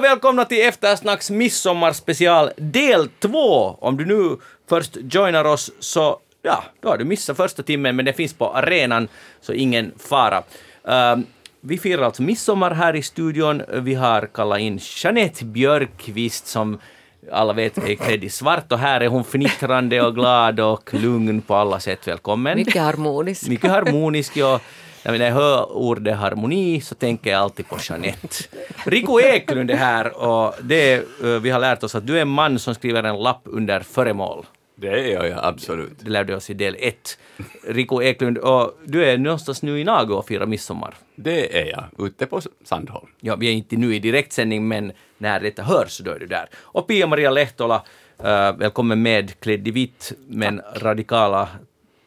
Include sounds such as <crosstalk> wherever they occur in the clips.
och välkomna till Eftersnacks midsommarspecial del 2. Om du nu först joinar oss så, ja, då har du missat första timmen, men det finns på arenan, så ingen fara. Uh, vi firar alltså midsommar här i studion. Vi har kallat in Jeanette Björkqvist som alla vet är klädd i svart och här är hon fnittrande och glad och lugn på alla sätt. Välkommen. Mycket harmonisk. Mycket harmonisk, ja. När jag hör ordet harmoni så tänker jag alltid på Jeanette. Rico Eklund är här och det, eh, vi har lärt oss att du är en man som skriver en lapp under föremål. Det är jag, absolut. Det lärde oss i del ett. Rico Eklund, och du är någonstans nu i Nago och firar midsommar. Det är jag, ute på Sandholm. Ja, vi är inte nu i direktsändning, men när detta hörs då är du där. Och Pia-Maria Lehtola, uh, välkommen med, klädd i vitt, men radikala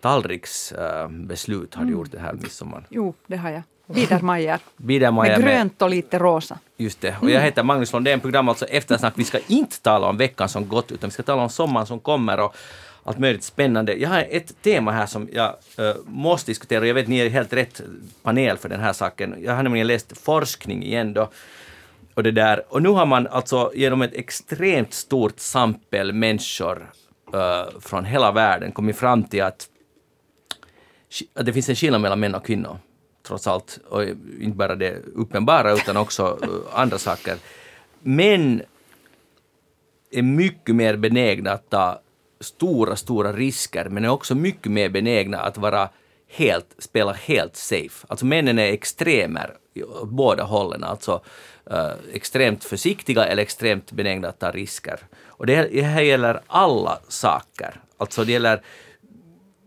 tallriksbeslut uh, har du gjort det här midsommar. Jo, det har jag. Biedermeier. Biedermeier med grönt och lite rosa. Just det. Och jag heter Magnus Lundén, program alltså Eftersnack. Vi ska inte tala om veckan som gått, utan vi ska tala om sommaren som kommer och allt möjligt spännande. Jag har ett tema här som jag uh, måste diskutera och jag vet ni är helt rätt panel för den här saken. Jag har nämligen läst forskning igen då. Och, det där. och nu har man alltså genom ett extremt stort sampel människor uh, från hela världen kommit fram till att, att det finns en skillnad mellan män och kvinnor trots allt, och inte bara det uppenbara utan också eh, andra saker. Män är mycket mer benägna att ta stora, stora risker, men är också mycket mer benägna att vara helt, spela helt safe. Alltså männen är extremer åt båda hållen, alltså uh, extremt försiktiga eller extremt benägna att ta risker. Och det, det här gäller alla saker, alltså det gäller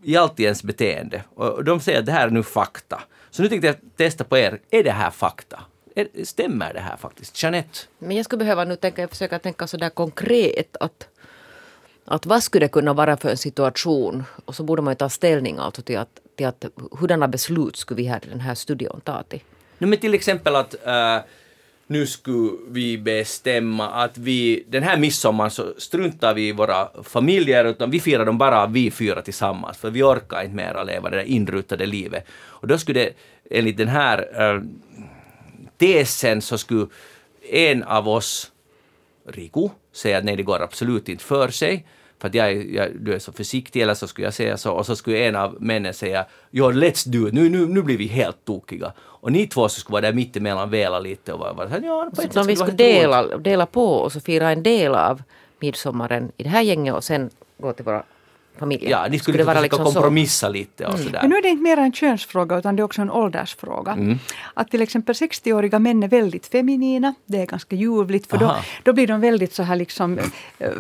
i allt i ens beteende. Och de säger att det här är nu fakta. Så nu tänkte jag testa på er, är det här fakta? stämmer det här faktiskt? Jeanette? Men jag skulle behöva nu tänka, försöka tänka sådär konkret att, att vad skulle det kunna vara för en situation? Och så borde man ju ta ställning alltså till att, till att hurdana beslut skulle vi här i den här studion ta till? No, men till exempel att uh, nu skulle vi bestämma att vi den här midsommaren så struntar vi i våra familjer utan vi firar dem bara vi fyra tillsammans för vi orkar inte mer att leva det där inrutade livet. Och då skulle det enligt den här äh, tesen så skulle en av oss, Riku, säga att nej det går absolut inte för sig för att jag, jag, du är så försiktig, eller så skulle jag säga så, och så skulle en av männen säga ja, let's do it, nu, nu, nu blir vi helt tokiga. Och ni två så skulle vara där mittemellan, vela lite och vara, vara ja, på så om vi skulle dela, dela på och så fira en del av midsommaren i det här gänget och sen gå till våra familjer. Ja, ni skulle, skulle vara liksom kompromissa så. lite och mm. sådär. Men nu är det inte mer en könsfråga utan det är också en åldersfråga. Mm. Att till exempel 60-åriga män är väldigt feminina. Det är ganska ljuvligt för då, då blir de väldigt så här liksom... Eh,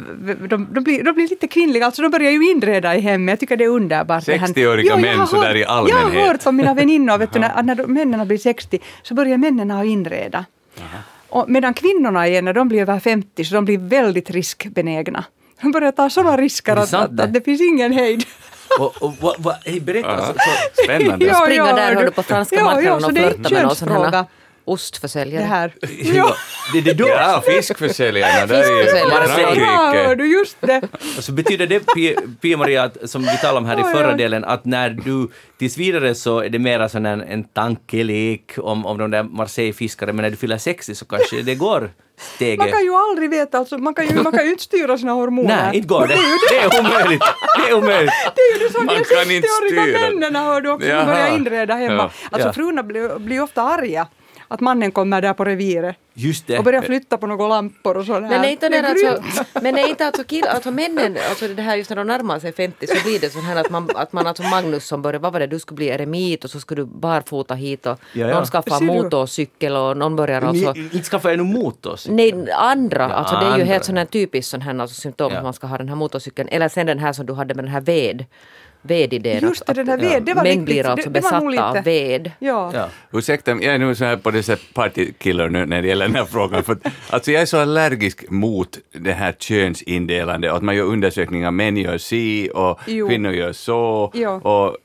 de, de, blir, de blir lite kvinnliga, alltså de börjar ju inreda i hemmet. Jag tycker det är underbart. 60-åriga män sådär i allmänhet. Jag har hört av mina väninnor, vet du, när, när männen blir 60 så börjar männen att inreda. Och medan kvinnorna igen, när de blir över 50 så de blir väldigt riskbenägna. De börjar ta sådana risker att, att, att det finns ingen hejd. och, och, hej, berätta. Ja, så, spännande. ja, Springa där hör du på franska marknaden och flörta med någon sån ostförsäljare. Det här. <laughs> Ja. det, det då. Ja, fiskförsäljarna där i Frankrike. Ja, du just det. Så betyder det, Pia-Maria, som vi talade om här i förra delen, att när du tills vidare så är det mera som en, en tankelek om, om de där Marseille-fiskare, men när du fyller 60 så kanske det går steget. Man kan ju aldrig veta, alltså, man, kan ju, man kan ju inte styra sina hormoner. Nej, inte går det. Det är omöjligt. Det är omöjligt. Det är ju det som de 60-åriga männen hör du också, som börjar inreda hemma. Ja. Alltså ja. fruna blir, blir ofta arga att mannen kommer där på reviret Just det. och börjar flytta på några lampor och sådär. Men är inte, det alltså, <laughs> men är inte alltså, kill, alltså männen, alltså det här just när de närmar sig 50 så blir det så här att man, att man alltså Magnus som börjar, vad var det, du skulle bli eremit och så skulle du barfota hit och ja, ja. någon skaffar motorcykel och någon börjar alltså... Inte skaffa ännu motorcykel? Nej, andra. Ja, alltså det är ju andra. helt sån här typiskt sån här alltså, symptom ja. att man ska ha den här motorcykeln. Eller sen den här som du hade med den här ved vedidén. Just det, den här ved, det var Män blir alltså det, det besatta av ved. Ja. Ja. Ursäkta, jag är nu så här på det sätt partykiller nu när det gäller den här frågan. För, alltså jag är så allergisk mot det här könsindelande, att man gör undersökningar, män gör si och jo. kvinnor gör så. Jo. Och,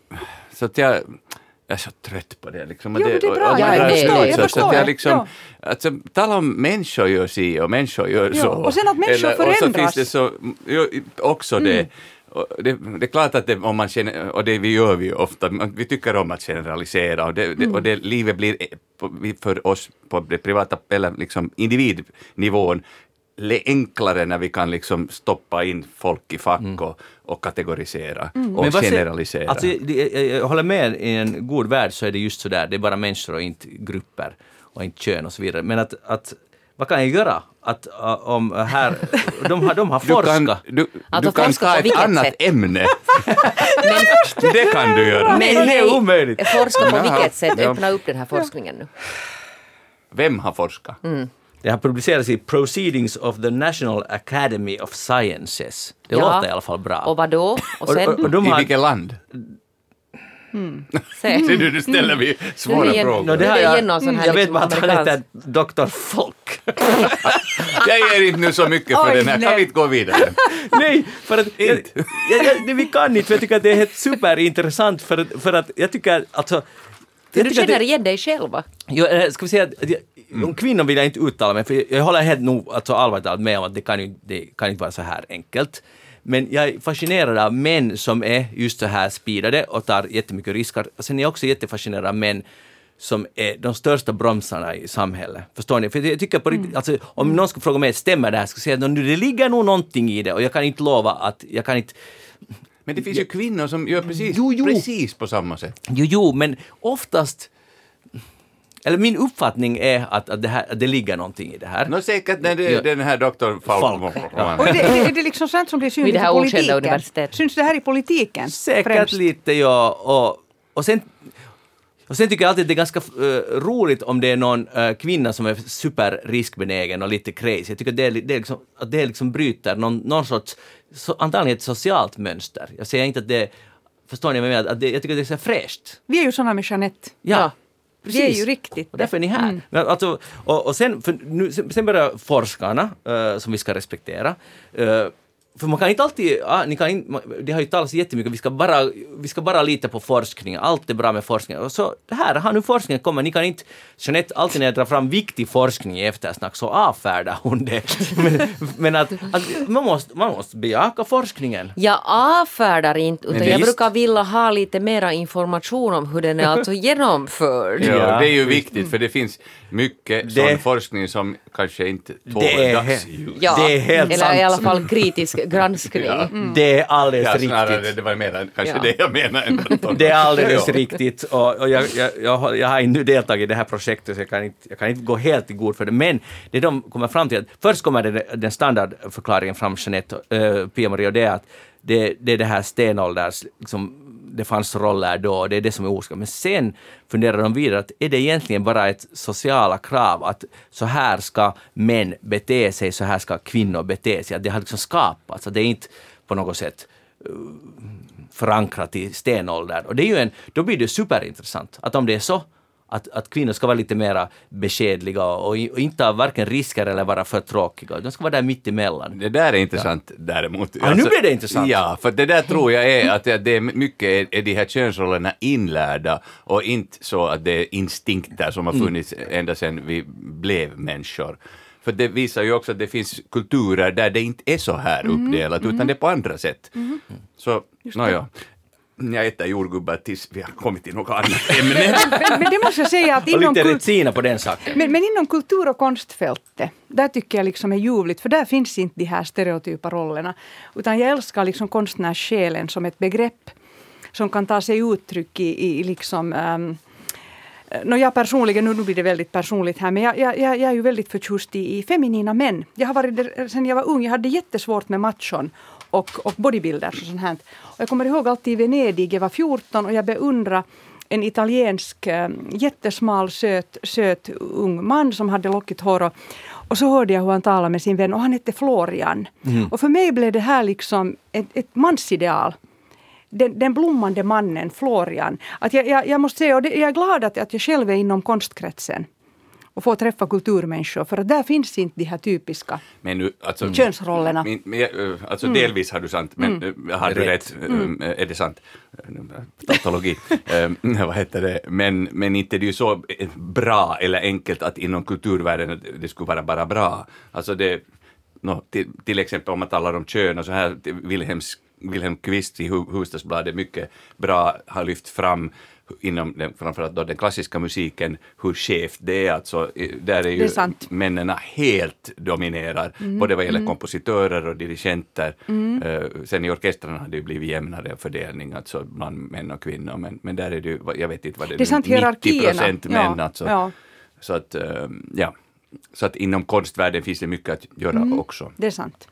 så att jag, jag är så trött på det. Liksom. Jo, det är bra. Och, och jag, jag förstår. Jag förstår. Att jag liksom, ja. alltså, tala om människor gör si och människor gör så. Och sen att människor Eller, förändras. Och så finns det så, också mm. det det, det, är klart att det, om man känner, och det vi gör vi ju ofta, vi tycker om att generalisera och, det, det, och det, livet blir för oss på det privata eller liksom individnivån enklare när vi kan liksom stoppa in folk i fack mm. och, och kategorisera mm. och generalisera. Alltså, jag håller med, i en god värld så är det just så där, det är bara människor och inte grupper och inte kön och så vidare. Men att, att vad kan jag göra? Att, uh, om här, de har, de har forskat. Du kan, du, du kan ta ett annat sätt? ämne. <laughs> men, det kan du göra. Men det är omöjligt. Forska på vilket sätt? Öppna upp den här forskningen nu. Vem har forskat? Mm. Det har publicerats i Proceedings of the National Academy of Sciences. Det ja. låter i alla fall bra. Och vad då? Och sen? Och, och, och har, I vilket land? Mm. <laughs> Ser du, du ställer mig svåra igen, frågor. No, det har jag, jag, jag liksom vet bara att han heter Dr. Folk. <laughs> jag ger inte nu så mycket för Oj, den här. Nej. Kan vi inte gå vidare? <laughs> nej, för att jag, jag, jag, vi kan inte för jag tycker att det är helt superintressant för, för att jag tycker alltså jag du känner igen dig själv? Jo, eh, ska vi säga mm. om kvinnor vill jag inte uttala mig, för jag håller helt nog, alltså allvarligt med om att det kan, ju, det kan inte vara så här enkelt. Men jag är fascinerad av män som är just så här speedade och tar jättemycket risker. Sen är jag också jättefascinerad av män som är de största bromsarna i samhället. Förstår ni? För jag tycker på riktigt, mm. alltså, om mm. någon skulle fråga mig, stämmer det här? Skulle jag säga att det ligger nog någonting i det och jag kan inte lova att, jag kan inte men det finns ju kvinnor som gör precis, jo, jo. precis på samma sätt. Jo, jo, men oftast eller min uppfattning är att, att, det, här, att det ligger någonting i det här. Nå säkert när det, ja. den här doktor Falk. Ja. Och det, är det liksom sånt som blir synligt i politiken? Syns det här i politiken? Säkert främst? lite, ja. Och, och sen och sen tycker jag alltid att det är ganska uh, roligt om det är någon uh, kvinna som är superriskbenägen och lite crazy. Jag tycker att det, är, det är liksom, att det liksom bryter någon, någon sorts, så, antagligen ett socialt mönster. Jag säger inte att det Förstår ni vad jag menar? Att det, jag tycker att det är så fräscht. Vi är ju såna med Jeanette. Ja. Precis. Det är ju riktigt. Och därför är ni här. Mm. Alltså, och, och sen, nu, sen börjar forskarna, uh, som vi ska respektera, uh, för man kan inte alltid, ah, ni kan inte, det har ju talats jättemycket, vi ska, bara, vi ska bara lita på forskning, allt är bra med forskning. Och så här har nu forskningen kommit, ni kan inte, Jeanette, alltid när jag drar fram viktig forskning i eftersnack så avfärdar hon det. <laughs> men, men att, att, man, måste, man måste bejaka forskningen. Jag avfärdar inte, utan jag brukar vilja ha lite mera information om hur den är alltså <laughs> genomförd. Ja, det är ju viktigt för det finns mycket det, sån forskning som kanske inte tål dagsljus. Ja, det är helt eller sant. i alla fall kritisk granskning. Ja. Mm. Det är alldeles ja, snarare, riktigt. Det var mer, kanske ja. det jag menar. det är alldeles <laughs> riktigt. Och, och jag, jag, jag, jag, har inte deltagit i det här projektet så jag kan, inte, jag kan inte gå helt i god för det. Men det de kommer fram till, att först kommer det, den standardförklaringen fram, Jeanette, äh, Pia-Maria, och det är att det, det är det här stenålders, liksom, det fanns roller då, det är det som är orsaken. Men sen funderar de vidare, att är det egentligen bara ett sociala krav att så här ska män bete sig, så här ska kvinnor bete sig, att det har liksom skapats, att det är inte på något sätt eh, förankrat i stenåldern. Och det är ju en, då blir det superintressant, att om det är så, att, att kvinnor ska vara lite mera beskedliga och, och inte ha varken risker eller vara för tråkiga. De ska vara där mitt emellan. Det där är intressant ja. däremot. Ja, alltså, nu blir det intressant. Ja, för det där tror jag är att det är mycket är, är de här könsrollerna inlärda och inte så att det är instinkter som har mm. funnits mm. ända sedan vi blev människor. För det visar ju också att det finns kulturer där det inte är så här mm. uppdelat, mm. utan det är på andra sätt. Mm. Så, nåja jag äter jordgubbar tills vi har kommit till något annat <laughs> ämne. men, men, det måste jag säga att inom... Lite på den saken. Men, men, inom kultur och konstfältet, där tycker jag liksom är ljuvligt, för där finns inte de här stereotypa rollerna. Utan jag älskar liksom konstnärssjälen som ett begrepp som kan ta sig uttryck i, i liksom um, No, jag personligen, nu blir det väldigt personligt här, men jag, jag, jag är ju väldigt förtjust i, i feminina män. Jag har varit där sen jag var ung, jag hade jättesvårt med machon och, och bodybuilders och sånt här. Och jag kommer ihåg alltid i Venedig, jag var 14 och jag beundrade en italiensk äh, jättesmal, söt, söt ung man som hade lockigt hår. Och, och så hörde jag hur han talade med sin vän och han hette Florian. Mm. Och för mig blev det här liksom ett, ett mansideal. Den, den, blommande mannen, Florian. Att jag, jag, jag måste säga, och det, jag är glad att, att jag själv är inom konstkretsen och få träffa kulturmänniskor, för där finns inte de här typiska men nu, alltså, könsrollerna. Min, men, alltså mm. delvis har du sant, men mm. har du rätt, mm. är det sant? Tautologi. <laughs> vad heter det? Men, men inte det är ju så bra eller enkelt att inom kulturvärlden det skulle vara bara bra. Alltså det, no, till, till exempel om man talar om kön och så här, Wilhelms Wilhelm Kvist i Hufvudstadsbladet mycket bra har lyft fram inom den, framförallt då den klassiska musiken, hur skevt det är. Alltså, där är ju är männen helt dominerar, mm. både vad gäller mm. kompositörer och dirigenter. Mm. Uh, sen i orkestrarna har det ju blivit jämnare fördelning alltså bland män och kvinnor, men, men där är det ju, jag vet inte vad det är, det är sant, 90 procent män. Ja, alltså. Ja. Så att, uh, ja. Så att inom konstvärlden finns det mycket att göra mm. också. Det är sant.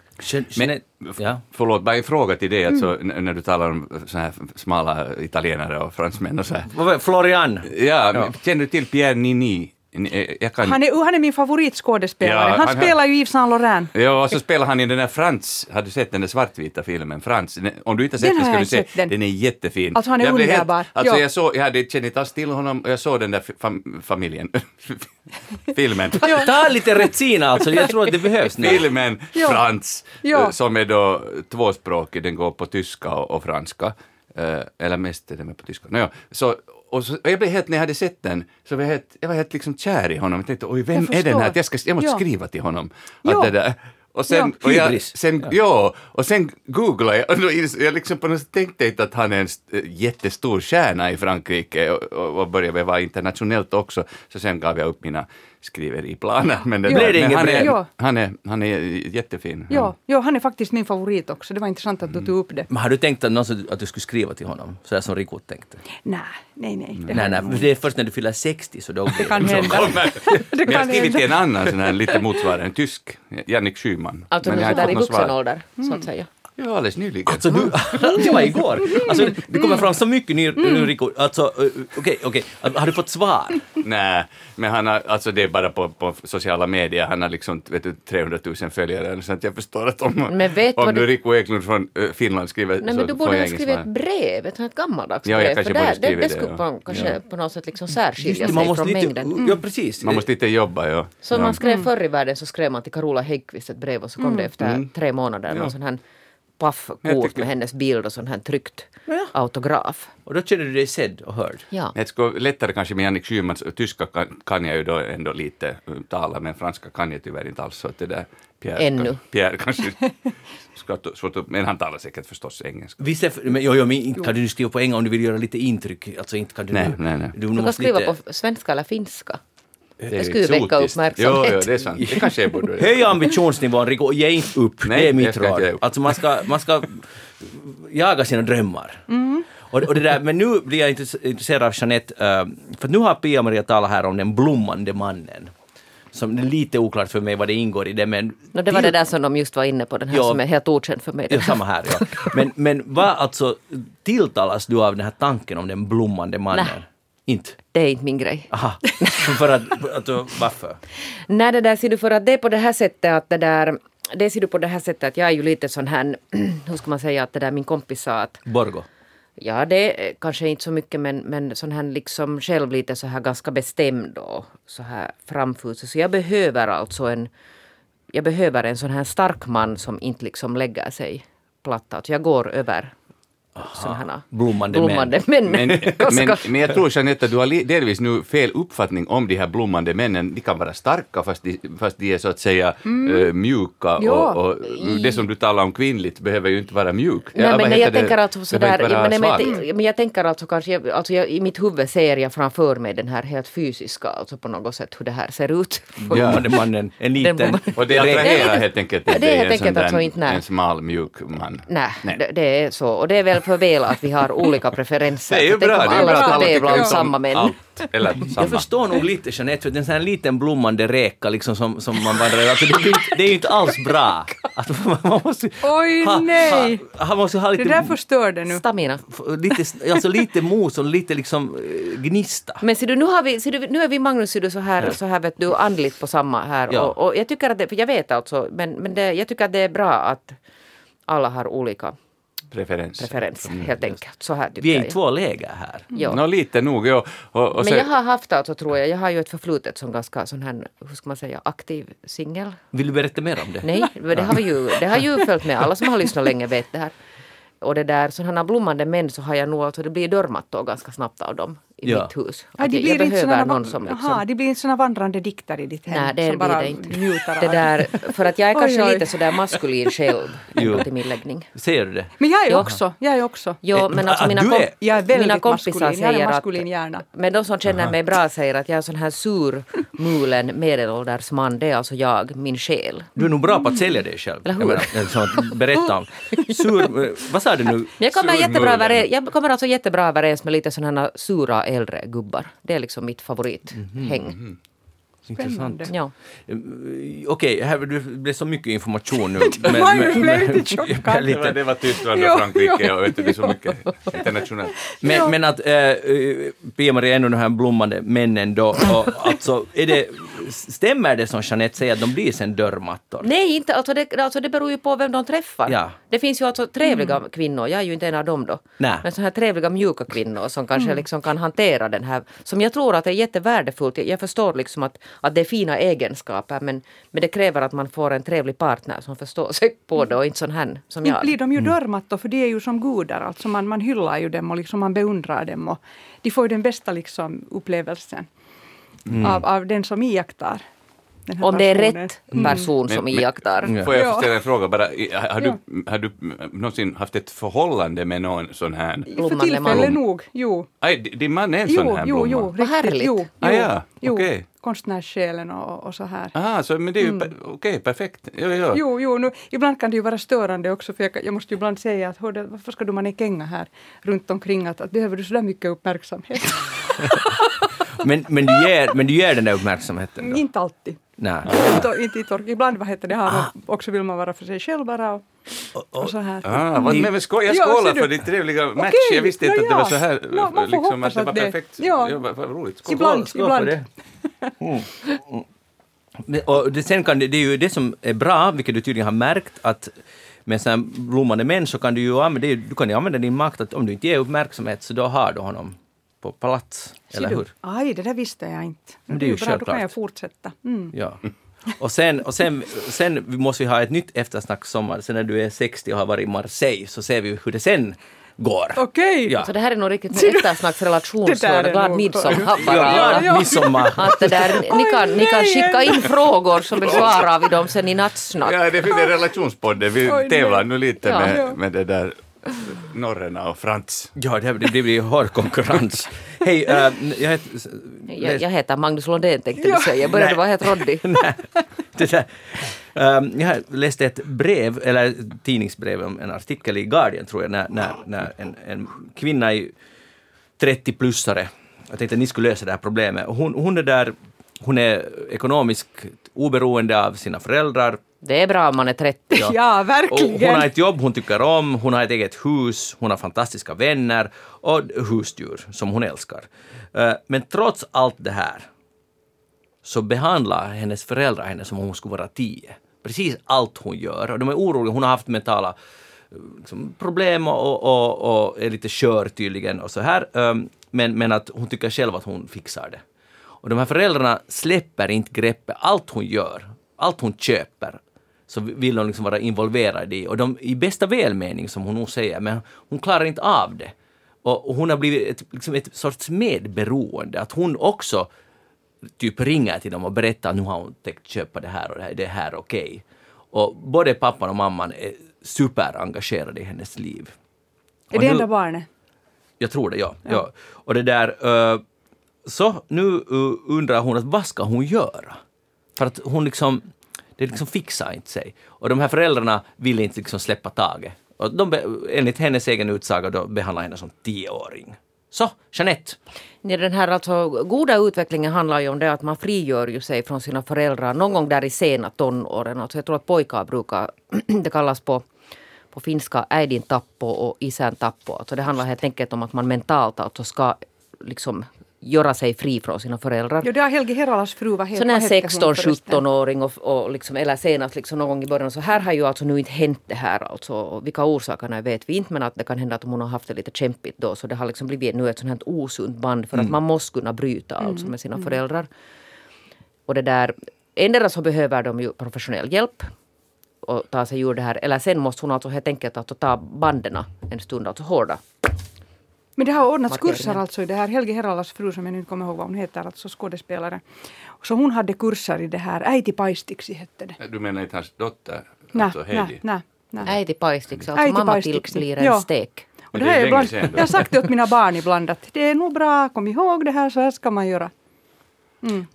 Men, ja. Förlåt, bara en fråga till dig, alltså, mm. när du talar om så här smala italienare och fransmän och så här. Florian! Ja, ja. känner du till Pierre Nini? Eh, kan... han, är, han är min favoritskådespelare. Ja, han, han, spelar ju Yves Saint Laurent. Ja, och så spelar han i den där Frans, har du sett den där svartvita filmen Frans? Om du inte har sett den, den ska du se, den. den är jättefin. Alltså han är underbar. Helt, alltså ja. jag, såg, jag hade, inte alls till honom och jag såg den där fam, familjen, <laughs> filmen. Ta lite Retsina alltså, jag tror att det behövs nu. Filmen Frans, ja. som är då tvåspråkig, den går på tyska och, och franska. Uh, eller mest är den på tyska. Nåja, så och, så, och jag blev helt, när jag hade sett den, så var jag helt, jag var helt liksom kär i honom. Jag tänkte, oj, vem är den här? Jag, ska, jag måste ja. skriva till honom. Att det där, och sen, ja, och jag, sen, ja. ja. och sen googlade jag och då, jag liksom på något tänkte inte att han är en jättestor stjärna i Frankrike och, och, och började vara internationellt också. Så sen gav jag upp mina skriveriplaner. <laughs> Men, det, det men han, är, han, är, han är jättefin. Ja, ja, han är faktiskt min favorit också. Det var intressant att du tog upp det. Men har du tänkt att, någonsin, att du skulle skriva till honom, så där som Rico tänkte? Nej, nej, nej. Det, nej, nej, det är först när du fyller 60 så då <laughs> det kan hända. <laughs> det kan jag har skrivit till en annan sån här lite motsvarande, en tysk, Jannik Schyman. Alltså nu sådär i vuxen ålder, så att säga. Ja, alldeles nyligen. Alltså, du, <laughs> det var igår. Alltså, det kommer fram så mycket nu, nu Rico. Alltså, okej, okay, okej. Okay. Har du fått svar? <laughs> Nej, men han har, alltså det är bara på, på sociala medier. Han har liksom, vet du, 300 000 följare. Så att jag förstår att om, men vet om nu Rico Eklund från Finland skriver Nej, men du borde ha skrivit ett brev, ett, ett gammaldags brev. Ja, jag kanske för där, det, det skulle man kanske ja. på något sätt liksom särskilja sig från lite, mängden. Mm. Ja, precis. Man måste lite jobba, ja. Så ja. man skrev mm. förr i världen så skrev man till Carola Häggkvist ett brev och så kom mm. det efter mm. tre månader. Ja. Någon sån här paffkort med hennes bild och sån här tryckt ja. autograf. Och då känner du dig sedd och hörd? Ja. Det skulle gå lättare kanske med Jannik Schymans, tyska kan, kan, jag ju då ändå lite uh, tala, men franska kan jag tyvärr inte alls. Så att det där Pierre, Ännu. Pierre kanske <laughs> ska svårt men han talar säkert förstås engelska. Visst är, men, jo, jo, men inte kan du skriva på engelska om du vill göra lite intryck? Alltså inte kan du... Nej, nej, nej. Du, du kan skriva lite... på svenska eller finska. Det, det skulle väcka uppmärksamhet. Jo, jo, det är sant. Det kanske jag borde <laughs> Höj ambitionsnivån, Rico, ge inte upp. Nej, det är mitt råd. Alltså man ska, man ska jaga sina drömmar. Mm. Och, och det där, men nu blir jag intresserad av Jeanette, uh, för nu har Pia-Maria talat här om den blommande mannen som det är lite oklart för mig vad det ingår i det men... No, det var det där som de just var inne på, den här ja, som är helt okänd för mig. Ja, samma här ja. Men, men vad alltså tilltalas du av den här tanken om den blommande mannen? Nej. Inte? Det är inte min grej. Aha. <laughs> för att, att, varför? Nej, det där ser du för att det är på det här sättet att det där det ser du på det här sättet att jag är ju lite sån här, <clears throat> hur ska man säga att det där min kompis sa att Borgo? Ja, det är kanske inte så mycket men, men sån här liksom själv lite så här ganska bestämd och så här framfusig. Så jag behöver alltså en, jag behöver en sån här stark man som inte liksom lägger sig platt. Alltså jag går över sådana blommande, blommande män. män. Men, <laughs> men, men, jag tror Jeanette att du har delvis nu fel uppfattning om de här blommande männen. De kan vara starka fast de, fast de är så att säga mm. uh, mjuka och, och, det som du talar om kvinnligt behöver ju inte vara mjuk. Nej, ja, men jag tänker alltså sådär, men, men, men jag tänker alltså kanske, alltså jag, i mitt huvud ser jag framför mig den här helt fysiska, alltså på något sätt hur det här ser ut. <laughs> Blommande mannen, en liten. och det attraherar helt enkelt inte det är helt enkelt alltså inte, en smal mjuk man. Nej, det, det är så och det är väl för väl att vi har olika preferenser. <laughs> Det är ju bra. Det är alla ska tävla om samma män. Allt, eller <laughs> samma. Jag förstår nog lite Jeanette, för det är en sån här liten blommande räka liksom som, som man vandrar alltså, det, är, det är ju inte alls bra. Att man måste, Oj ha, nej! Ha, ha, måste ha lite, det där förstör det nu. Stamina. Lite, alltså lite mos och lite liksom eh, gnista. Men ser du, nu, har vi, ser du, nu är vi Magnus ser du, så här, så här vet du, andligt på samma här. Ja. Och, och, jag tycker att det, för jag vet alltså, men, men det, jag tycker att det är bra att alla har olika preferens. Preferens, mm. helt enkelt. Så här Vi är i två läger här. Ja. Nå, lite nog. Ja. Och, och Men jag har haft alltså, tror jag, jag har ju ett förflutet som ganska sån här, hur ska man säga, aktiv singel. Vill du berätta mer om det? Nej, det har, vi ju, det har ju följt med. Alla som har lyssnat länge vet det här. Och det där sådana blommande män så har jag nog, alltså det blir dörrmattor ganska snabbt av dem i Ja. mitt hus. Ja, Att de jag, blir jag inte behöver såna, någon som liksom... aha, de blir inte såna vandrande dikter i ditt hem Nej, det som blir bara det inte. njuter av Det där, för att jag är <laughs> Oj, kanske oj. lite sådär maskulin själv <laughs> till min läggning. Ser du det? Men jag är också. Jag är också. Jo, men alltså Ah, mina, du kom, är- Jag är väldigt mina kompisar maskulin. Säger en att maskulin hjärna. Men de som känner mig bra säger att jag är en sån här sur, mulen, medelålders man. Det är alltså jag, min själ. Du är nog bra på att sälja dig själv. Eller hur? Jag menar, att berätta om. Sur, eh, vad sa du nu? Jag kommer, Sur jättebra överens, jag kommer alltså jättebra överens med lite sådana sura äldre gubbar. Det är liksom mitt favorithäng. Intressant. Ja. Eh, Okej, här det blev så mycket information nu. Blev lite chockad. jag är lite, det var Tyskland och Frankrike och vet du, det är så mycket <laughs> internationellt. men, men att äh, Pia-Maria, ändå de här blommande männen då, och, alltså, är det, stämmer det som Jeanette säger att de blir sen dörrmattor? Nej, inte, alltså det, alltså det beror ju på vem de träffar. Ja. Det finns ju alltså trevliga kvinnor, jag är ju inte en av dem då. Nej. Men sådana här trevliga mjuka kvinnor som kanske liksom kan hantera den här, som jag tror att är jättevärdefullt. Jag, jag förstår liksom att, att det är fina egenskaper men, men det kräver att man får en trevlig partner som förstår sig på det och inte sån här som Inte jag. blir de ju dörrmattor för de är ju som gudar. Alltså man, man hyllar ju dem och liksom man beundrar dem. Och de får ju den bästa liksom upplevelsen av, av den som iakttar. den Om det är rätt person som Men- men- iakttar. Ja. Får jag Ja. ställa en fråga bara? Har du, har du någonsin haft ett förhållande med någon sån här? För Blommande tillfället man. nog, jo. Aj, di- din man är en sån Jo, här jo, blomma? jo, Vad riktigt. härligt. Jo, Ah, jo, ja, jo. okej. Konstnärssjälen och, och så här. Aha, så, men det är ju per- okej, perfekt. Jo, jo. Jo, jo nu, ibland kan det ju vara störande också för jag, jag måste ju ibland säga att hörde, varför ska du man en känga här runt omkring att, att behöver du så där mycket uppmärksamhet? <laughs> <laughs> Men, men, du ger, men du ger den där uppmärksamheten då? inte alltid. Nej. Inte, inte i tork. Ibland vad heter det, har man, också vill man vara för sig själv bara och, och så här. Ah, vad, men, men skål, jag Ja, skålar du. för din trevliga match. Okej, jag visste inte ja, att det var ja. så här, Ja, man får liksom, hoppas att det var det- perfekt. ja. Ja, vad, vad roligt. Skål. Ibland, Skål ibland. det. Mm. Mm. Men- Och det, sen kan det, det är ju det som är bra, vilket du tydligen har märkt, att med sådana blommande män så kan du ju använda, du kan ju använda din makt att om du inte ger uppmärksamhet så då har du honom på plats. Ser Eller du? hur? Aj, det där visste jag inte. Men det är ju bra, då kan självklart. jag fortsätta. Mm. Ja. Och sen, och sen, sen måste vi ha ett nytt eftersnack sommar. Sen när du är 60 och har varit i Marseille så ser vi hur det sen går. Okej! Ja. Så det här är nog riktigt <laughs> en eftersnacksrelationsfråga. Är Glad midsommar bara. Ja, ja. midsommar. Att det där, ni, kan, ni kan skicka in frågor så besvarar vi dem sen i nattsnack. Ja, det finns en relationspodden. Vi tävlar nu lite Ja. med, Ja. med det där norrena och Frans. Ja, det, det blir hård konkurrens. Hej, äh, jag heter... Jag, jag heter Magnus Lundén tänkte du säga. Jag började Nej. vara helt råddig. <laughs> Um, jag läste ett brev, eller ett tidningsbrev, om en artikel i Guardian tror jag, när, när, när en, en kvinna i 30-plussare, jag tänkte att ni skulle lösa det här problemet. Hon, hon är där, hon är ekonomiskt oberoende av sina föräldrar. Det är bra om man är 30. Ja, <laughs> Och verkligen. hon har ett jobb hon tycker om, hon har ett eget hus, hon har fantastiska vänner och husdjur som hon älskar. Eh, Men trots allt det här så behandlar hennes föräldrar henne som om hon skulle vara tio. Precis allt hon gör. Och de är oroliga. Hon har haft mentala eh, liksom, problem och, och, och är lite skör tydligen och så här. Um, Men, men att hon tycker själv att hon fixar det. Och de här föräldrarna släpper inte greppet. Allt hon gör, allt hon köper, så vill hon liksom vara involverad i. Och de, i bästa välmening som hon nog säger, men hon klarar inte av det. Och, och hon har blivit ett, liksom ett sorts medberoende. Att hon också typ ringer till dem och berättar att nu har hon tänkt köpa det här och det här, det här är okej. Och både pappan och mamman är superengagerade i hennes liv. Är Och det nu- enda barnet? Jag tror det, ja. ja. Och det där... eh, så nu uh, undrar hon att vad ska hon göra? För att hon liksom... Det liksom fixar inte sig. Och de här föräldrarna vill inte liksom släppa taget. Och de, enligt hennes egen utsaga då behandlar henne som tioåring. Så, Jeanette. Den här alltså, goda utvecklingen handlar ju om det att man frigör ju sig från sina föräldrar någon gång där i sena tonåren. Alltså jag tror att pojkar brukar, <clears throat> det kallas på, på finska äidin tappo och isän tappo. Alltså det handlar helt enkelt om att man mentalt alltså ska liksom göra sig fri från sina föräldrar. Jo, det har Helge Heralas fru. Vad heter Sån här vad hette hon förresten? 16-17-åring och, och liksom, eller senast liksom någon gång i början. Så här har ju alltså nu inte hänt det här. Alltså, vilka orsakerna vet vi inte men att det kan hända att hon har haft det lite kämpigt då. Så det har liksom blivit nu ett sånt här osunt band för att man måste kunna bryta alltså med sina föräldrar. Och det där, endera så behöver de ju professionell hjälp och ta sig ur det här. Eller sen måste hon alltså helt enkelt alltså ta banden en stund, alltså hårda. Men det har ordnats kurser alltså i det här. Helge Heralas fru som jag nu kommer ihåg vad hon heter, alltså skådespelare. Så hon hade kurser i det här. Äiti paistiksi hette det. Du menar inte hans dotter? Nej, alltså Heidi? nej, nej. nej. Äiti paistiksi, alltså Äiti mamma paistiksi. till blir en Ja. stek. Och Men det det är här är ibland, jag har sagt det åt mina barn ibland att det är nog bra, kom ihåg det här, så här ska man göra. Mm.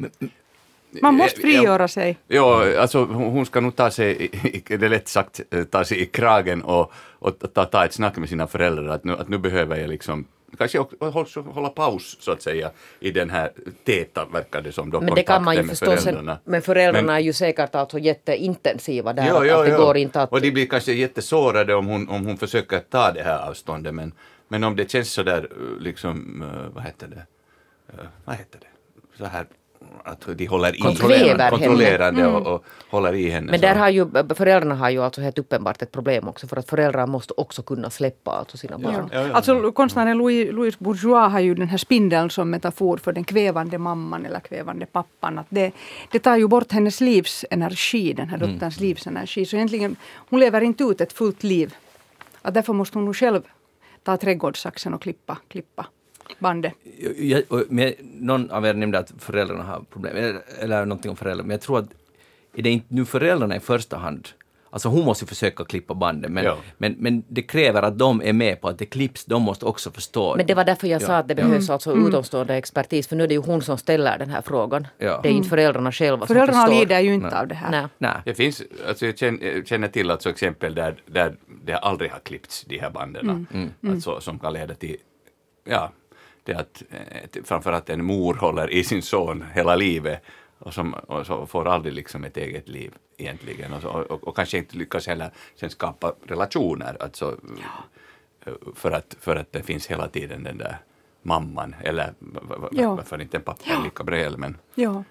Man måste frigöra sig. Ja, alltså hon ska nog ta sig, det är lätt sagt, eh, ta sig i kragen och, och ta, ta ett snack med sina föräldrar att nu, att nu behöver jag liksom Kanske också hålla, paus så att säga i den här täta, verkar det som, då, Men det kan man ju förstå sen, föräldrarna. men föräldrarna Men- är ju säkert alltså jätteintensiva där. Ja, att, ja, att det ja. går inte att... Och de blir kanske jättesårade om hon, om hon försöker ta det här avståndet men, men om det känns sådär eh, liksom, eh, vad heter det, Eh, vad heter det, så här att de håller i Kontrollerar henne. kontrollerande och, och håller i henne. Men så. där har ju, föräldrarna har ju alltså helt uppenbart ett problem också för att föräldrar måste också kunna släppa alltså sina barn. Ja, ja. Alltså konstnären Louis, Louis Bourgeois har ju den här spindeln som metafor för den kvävande mamman eller kvävande pappan. Att det, det tar ju bort hennes livsenergi, den här dotterns livsenergi. Så egentligen, hon lever inte ut ett fullt liv. Att därför måste hon nog själv ta trädgårdssaxen och klippa, klippa bandet. Jag, och, men, någon av er nämnde att föräldrarna har problem, eller, eller någonting om föräldrar, men jag tror att är det inte nu föräldrarna i första hand Alltså hon måste ju försöka klippa banden, men, Ja. men, men det kräver att de är med på att det klipps, de måste också förstå. Men det var därför jag Ja. sa att det behövs alltså utomstående expertis för nu är det ju hon som ställer den här frågan. Ja. Det är inte föräldrarna själva som Föräldrarna förstår. lider ju inte Nej. av det här. Nej. Nej. Det finns, alltså jag känner, jag till alltså exempel där, där det aldrig har klippts, de här banden. Alltså, som kan leda till, ja, det att eh, framförallt en mor håller i sin son hela livet och, som, och så får aldrig liksom ett eget liv egentligen. Och, så, och, och kanske inte lyckas heller sen skapa relationer. Alltså, eh, för, att, för att det finns hela tiden den där mamman, eller Ja. varför inte en pappa lika bra men Ja.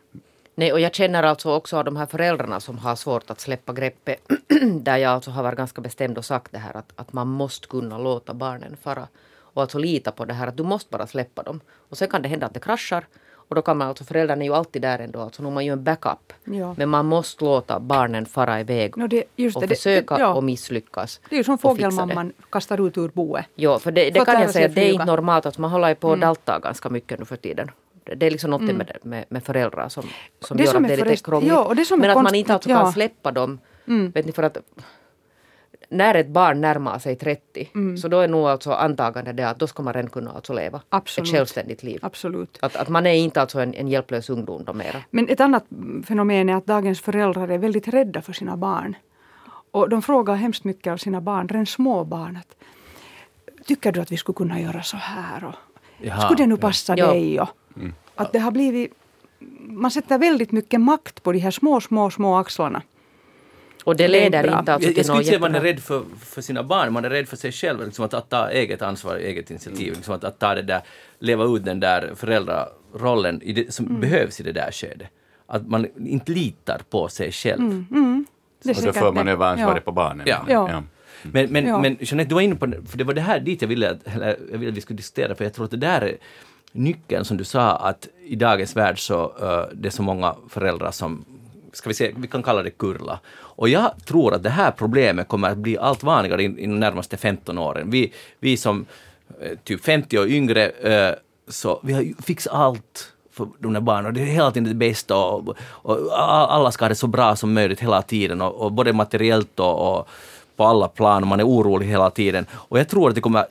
Nej, och jag känner alltså också av de här föräldrarna som har svårt att släppa greppet. <clears throat> där jag alltså har varit ganska bestämd och sagt det här att, att man måste kunna låta barnen fara. Och alltså lita på det här att du måste bara släppa dem. Och sen kan det hända att det kraschar. Och då kan man alltså, föräldrarna är ju alltid där ändå, alltså man ju en backup. Ja. Men man måste låta barnen fara iväg No, det, och det, försöka det, ja. och misslyckas. det är ju som fågelmamman kastar ut ur boet. Jo, för det, För att kan jag säga att att det är inte normalt. Att man håller ju på och daltar ganska mycket nu för tiden. Det är liksom något med, med, med föräldrar som, som gör som att det är lite krångligt. ja, och det som Men att man inte alltså ja. kan släppa dem. Vet ni, för att när ett barn närmar sig 30 så då är nog alltså antagande det att då ska man redan kunna alltså leva Absolut. ett självständigt liv. Absolut. Att, att man är inte alltså en, en hjälplös ungdom då mera. Men ett annat fenomen är att dagens föräldrar är väldigt rädda för sina barn. Och de frågar hemskt mycket av sina barn, redan små barn. Att, Tycker du att vi skulle kunna göra så här? Och, Jaha, skulle det nu passa Ja. dig? Och, Att det har blivit... Man sätter väldigt mycket makt på de här små, små, små axlarna. Och det leder inte alltså jag, jag till skulle säga att man är rädd för, för sina barn, man är rädd för sig själv, liksom att, att ta eget ansvar, eget initiativ, liksom att, att ta det där, leva ut den där föräldrarollen i det, som behövs i det där skedet. Att man inte litar på sig själv. Det är och då för man över ansvaret Ja. på barnen. Ja. Ja. Men, men, Ja. men Jeanette, du var inne på det, för det var det här dit jag ville, att- eller jag ville att vi skulle diskutera, för jag tror att det där är nyckeln som du sa, att i dagens värld så uh, det är så många föräldrar som, ska vi se, vi kan kalla det kurla. Och jag tror att det här problemet kommer att bli allt vanligare in, i de närmaste 15 åren. Vi, vi som eh, typ 50 och yngre, eh, så vi har fixat allt för de där barnen. Och det är hela tiden det bästa och, och alla ska ha det så bra som möjligt hela tiden och, och både materiellt och, och på alla plan man är orolig hela tiden. Och jag tror att det kommer,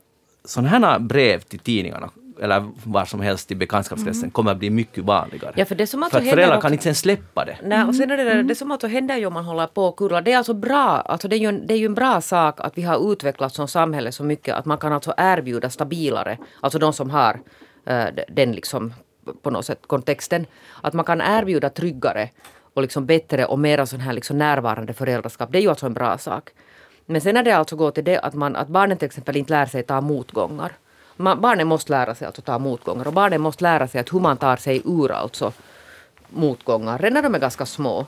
sådana här brev till tidningarna eller var som helst i bekantskapskretsen kommer att bli mycket vanligare. Ja, för det som för alltså att föräldrar också- kan inte ens släppa det. Nej, och sen är det där, det som alltså händer ju om man håller på och kurrar, det är alltså bra, alltså det är, ju en, det är ju en bra sak att vi har utvecklats som samhälle så mycket att man kan alltså erbjuda stabilare, alltså de som har eh, den liksom på något sätt kontexten, att man kan erbjuda tryggare och liksom bättre och mera sån här liksom närvarande föräldraskap. Det är ju alltså en bra sak. Men sen när det alltså går till det att, man, att barnen till exempel inte lär sig ta motgångar. Man, barnen måste lära sig alltså ta motgångar och barnen måste lära sig att hur man tar sig ur alltså motgångar redan när de är ganska små.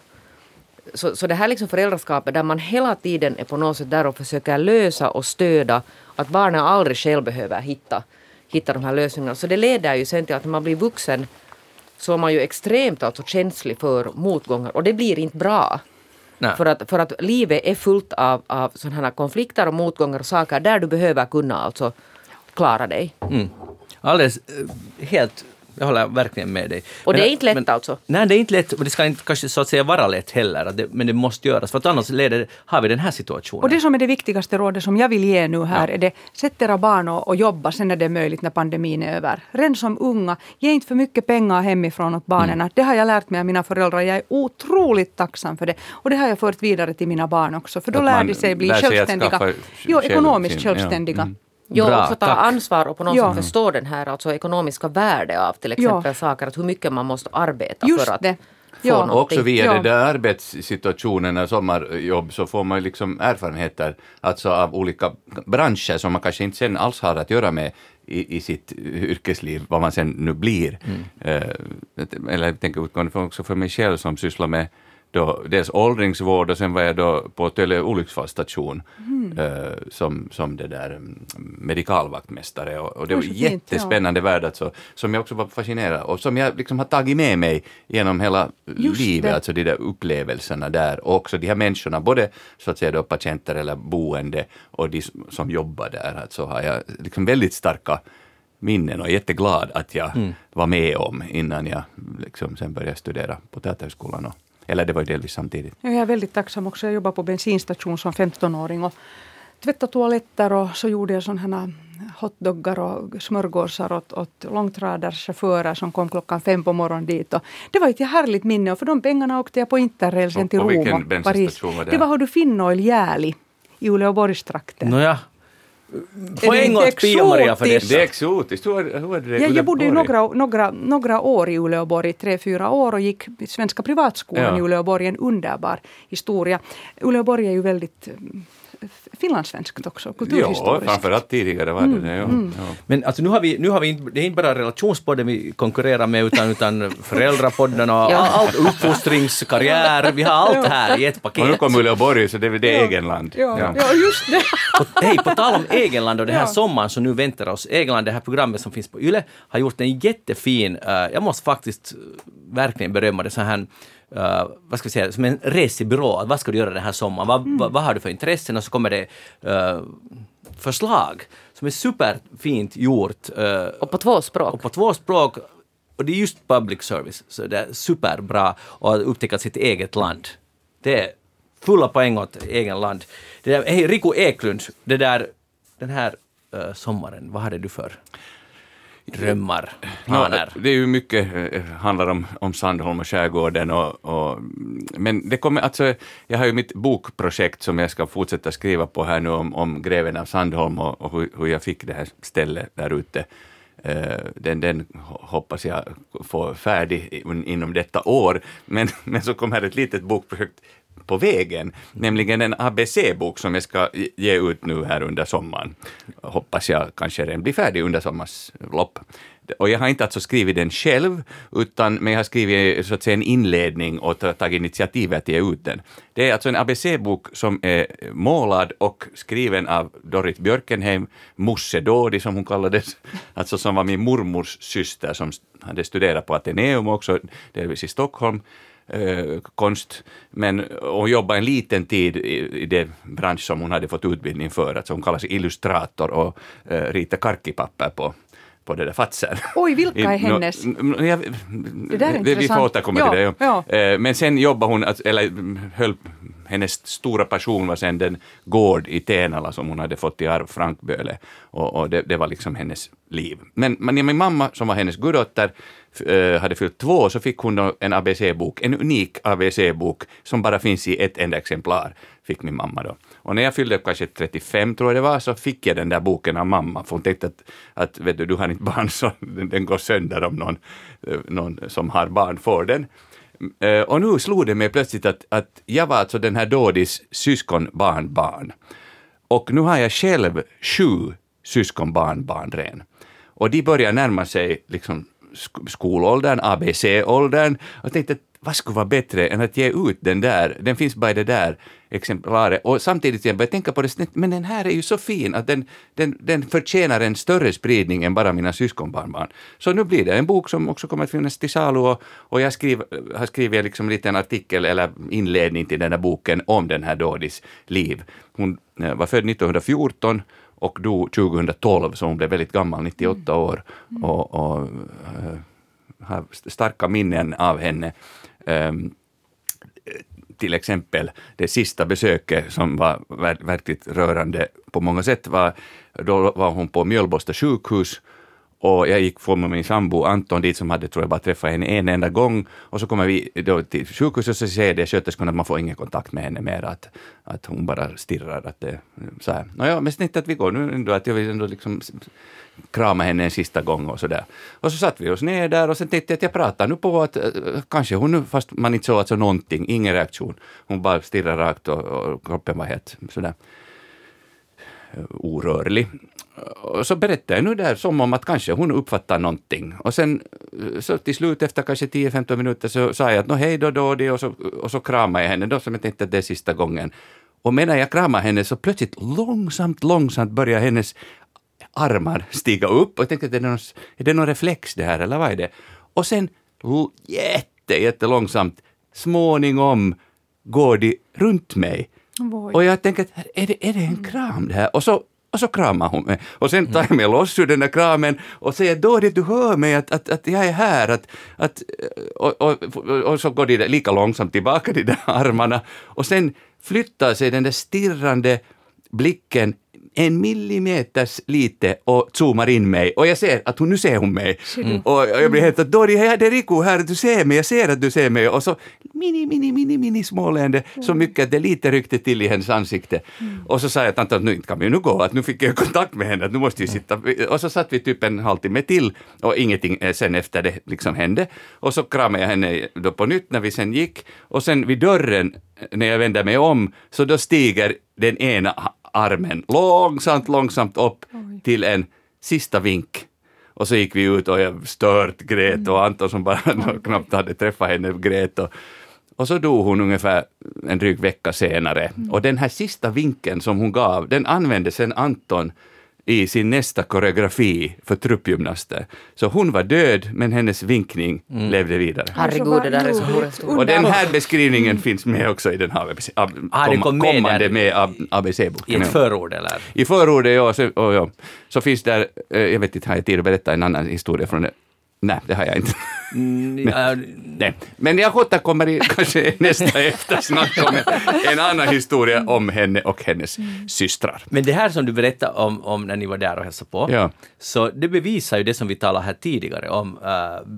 Så, så det här liksom föräldraskapet där man hela tiden är på något sätt där och försöker lösa och stödja att barnen aldrig själv behöver hitta, hitta de här lösningarna. Så det leder ju sen till att när man blir vuxen så är man ju extremt alltså känslig för motgångar och det blir inte bra. Nej. För att, för att livet är fullt av, av sådana här konflikter och motgångar och saker där du behöver kunna alltså klara dig. Mm. Alldeles, eh, helt jag håller verkligen med dig. Och men, det är inte lätt men, alltså? Nej, det är inte lätt och det ska inte kanske så att säga vara lätt heller, det, men det måste göras för att annars leder, har vi den här situationen. Och det som är det viktigaste rådet som jag vill ge nu här ja. är det, sätt era barn och, och jobba sen när det är möjligt när pandemin är över. Redan som unga, ge inte för mycket pengar hemifrån åt barnen. Mm. Det har jag lärt mig av mina föräldrar. Jag är otroligt tacksam för det. Och det har jag fört vidare till mina barn också. För då lär de sig bli självständiga. Jo, ekonomiskt självständiga. Ja. Mm. Jo, Bra, också ta tack. ansvar och på något ja. sätt förstå den här alltså, ekonomiska värdet av till exempel ja. saker, att hur mycket man måste arbeta Just för att det. få ja. någonting. Också via ja. den där arbetssituationen, sommarjobb, så får man liksom erfarenheter alltså av olika branscher som man kanske inte sen alls har att göra med i, i sitt yrkesliv, vad man sen nu blir. Mm. Uh, eller jag tänker utgående också för mig själv som sysslar med då dels åldringsvård och sen var jag då på Töle olycksfallsstation mm. uh, som, som det där um, medikalvaktmästare och, och det var en jättespännande ja. värld alltså, som jag också var fascinerad och som jag liksom har tagit med mig genom hela Just livet, det. alltså de där upplevelserna där och också de här människorna, både så att säga då patienter eller boende och de som jobbar där, alltså har jag liksom väldigt starka minnen och är jätteglad att jag mm. var med om innan jag liksom sen började studera på Teaterhögskolan och eller det var ju delvis samtidigt. Jag är väldigt tacksam också. Jag jobbade på bensinstation som 15-åring och tvättade toaletter och så gjorde jag sådana hotdoggar och smörgåsar åt, åt långtradarchaufförer som kom klockan fem på morgonen dit. Och det var ett härligt minne och för de pengarna åkte jag på Interrailsen till Rom och Paris. Var det? det var Har du Finnoil Jäli i Uleåborgstrakten. Nåja. Poäng åt Pia-Maria för det. Det är exotiskt. Hur, hur är det ja, jag bodde några, några, några år i Uleåborg, tre, fyra år och gick Svenska privatskolan ja. i Uleåborg. En underbar historia. Uleåborg är ju väldigt finlandssvenskt också, kulturhistoriskt. Ja, framförallt tidigare var det det. Ja. Mm. Ja. Men alltså nu har vi, nu har vi inte, det är inte bara relationspodden vi konkurrerar med utan, utan föräldrapodden och ja. allt, uppfostringskarriär, vi har allt här i ett paket. Och nu kommer Uleåborg så det är det ja. egenland. Ja. Ja. ja, just det. <laughs> Hej, på tal om egenland och den här ja. sommaren som nu väntar oss, Egenland, det här programmet som finns på Yle, har gjort en jättefin, uh, jag måste faktiskt verkligen berömma det så här uh, vad ska vi säga, som en resebyrå. Vad ska du göra den här sommaren? Vad, mm. vad, vad har du för intressen? Och så kommer det uh, förslag som är superfint gjort. Uh, och på två språk. Och på två språk. Och det är just public service, så det är superbra att upptäcka sitt eget land. Det är fulla poäng åt egen land. Det där, hej, Riku Eklund, det där, den här sommaren, vad hade du för drömmar, planer? No, det är ju mycket, eh, handlar om, om Sandholm och skärgården och, och, men det kommer, alltså, jag har ju mitt bokprojekt som jag ska fortsätta skriva på här nu om, om greven av Sandholm och, och hur, hur jag fick det här stället där ute. Uh, den, den hoppas jag få färdig inom detta år, men, <laughs> men så kommer ett litet bokprojekt på vägen, nämligen en ABC-bok som jag ska ge ut nu här under sommaren. Hoppas jag kanske den blir färdig under sommarens lopp. Och jag har inte alltså skrivit den själv, utan men jag har skrivit så att säga en inledning och tagit initiativet att ge ut den. Det är alltså en ABC-bok som är målad och skriven av Dorit Björkenheim, Musse Dodi som hon kallades, <laughs> alltså som var min mormors syster som hade studerat på Ateneum också, delvis i Stockholm eh, konst, men hon jobbade en liten tid i, i det bransch som hon hade fått utbildning för, alltså hon kallar sig illustrator och eh, ritar karkipapper på på det där fatsen. Oj, vilka är hennes? No, jag, det där är intressant. Vi får återkomma ja, till det. Ja. Ja. Eh, men sen jobbade hon, eller höll, hennes stora passion var sen den gård i Tenala som hon hade fått i arv, Frankböle. Och, och det, det, var liksom hennes liv. Men, men min mamma, som var hennes guddotter, Eh, hade fyllt två så fick hon en ABC-bok, en unik ABC-bok som bara finns i ett enda exemplar, fick min mamma då. Och när jag fyllde kanske 35 tror jag det var, så fick jag den där boken av mamma, för hon tänkte att, att vet du, du har inte barn <laughs> så den, går sönder om någon, eh, någon som har barn får den. Eh, och nu slog det mig plötsligt att, att jag var alltså den här Dodis syskonbarnbarn. Och nu har jag själv sju syskonbarnbarn ren. Och de börjar närma sig liksom skolåldern, ABC-åldern. Jag tänkte vad skulle vara bättre än att ge ut den där, den finns bara i det där exemplaret. Och samtidigt jag började tänka på det, men den här är ju så fin att den, den, den förtjänar en större spridning än bara mina syskonbarnbarn. Så nu blir det en bok som också kommer att finnas till salu och, och jag skriv, har skrivit liksom en liten artikel eller inledning till den här boken om den här Dodis liv. Hon eh, var född 1914 och dog 2012, så hon blev väldigt gammal, 98 mm. år. Och, och uh, har starka minnen av henne. Um, till exempel det sista besöket som var verkligt rörande på många sätt var, då var hon på Mjölbosta sjukhus och jag gick från med min sambo Anton dit som hade, tror jag, bara träffat henne en enda gång. Och så kommer vi då till sjukhuset och så säger det sköterskan att man får ingen kontakt med henne mer, att, att hon bara stirrar. Att det, så här. Nåja, men snittet att vi går nu ändå, att jag vill ändå liksom krama henne en sista gång och sådär. Och så satt vi oss ner där och sen tänkte jag att jag pratar nu på att eh, kanske hon nu, fast man inte såg alltså någonting, ingen reaktion. Hon bara stirrade rakt och, och kroppen var helt sådär eh, orörlig. Och så berättade jag nu där som om att kanske hon uppfattar någonting. Och sen eh, så till slut efter kanske 10-15 minuter så sa jag att no, hej då Dodi och så, och så kramade jag henne då som jag tänkte att det är sista gången. Och medan jag kramade henne så plötsligt långsamt, långsamt började hennes armar stiga upp och jag tänkte, är det, någon, är det någon reflex det här eller vad är det? Och sen jätte, jättelångsamt, småningom går de runt mig. Boy. Och jag tänker, är det, är det en kram det här? Och så och så kramar hon mig. Och sen tar jag mig loss ur den där kramen och säger Dori, du hör mig att, att, att jag är här. Att, att, eh, och, och, och så går de lika långsamt tillbaka, de där armarna. Och sen flyttar sig den där stirrande blicken en millimeters lite och zoomar in mig och jag ser att hon, nu ser hon mig. Mm. Och jag blir helt att Dori, det är Riku här, du ser mig, jag ser att du ser mig. Och så mini, mini, mini, mini småleende mm. så mycket att det lite ryckte till i hennes ansikte. Mm. Och så sa jag att nu kan vi nu gå, att nu fick jag kontakt med henne, att nu måste vi sitta. Och så satt vi typ en halvtimme till och ingenting eh, sen efter det liksom hände. Och så kramade jag henne då på nytt när vi sen gick och sen vid dörren när jag vänder mig om så då stiger den ena armen långsamt, långsamt upp Oj. till en sista vink. Och så gick vi ut och jag stört grät mm. och Anton som bara <laughs> knappt hade träffat henne grät. Och, och så dog hon ungefär en dryg vecka senare. Mm. Och den här sista vinken som hon gav, den använde sen Anton i sin nästa koreografi för truppgymnaster. Så hon var död, men hennes vinkning mm. levde vidare. Herregud, det där är så. Och den här beskrivningen mm. finns med också i den här ABC, ab, ah, kom, kommande med ABC-boken. I ett förord eller? I förordet, ja. Så, och, ja. så finns där, eh, jag vet inte, har jag tid att berätta en annan historia från det Nej, det har jag inte. Mm, ja. Nej. Men jag återkommer i <laughs> kanske nästa eftersnack om en annan historia om henne och hennes mm. systrar. Men det här som du berättade om, om när ni var där och hälsade på, ja. så det bevisar ju det som vi talade här tidigare om uh,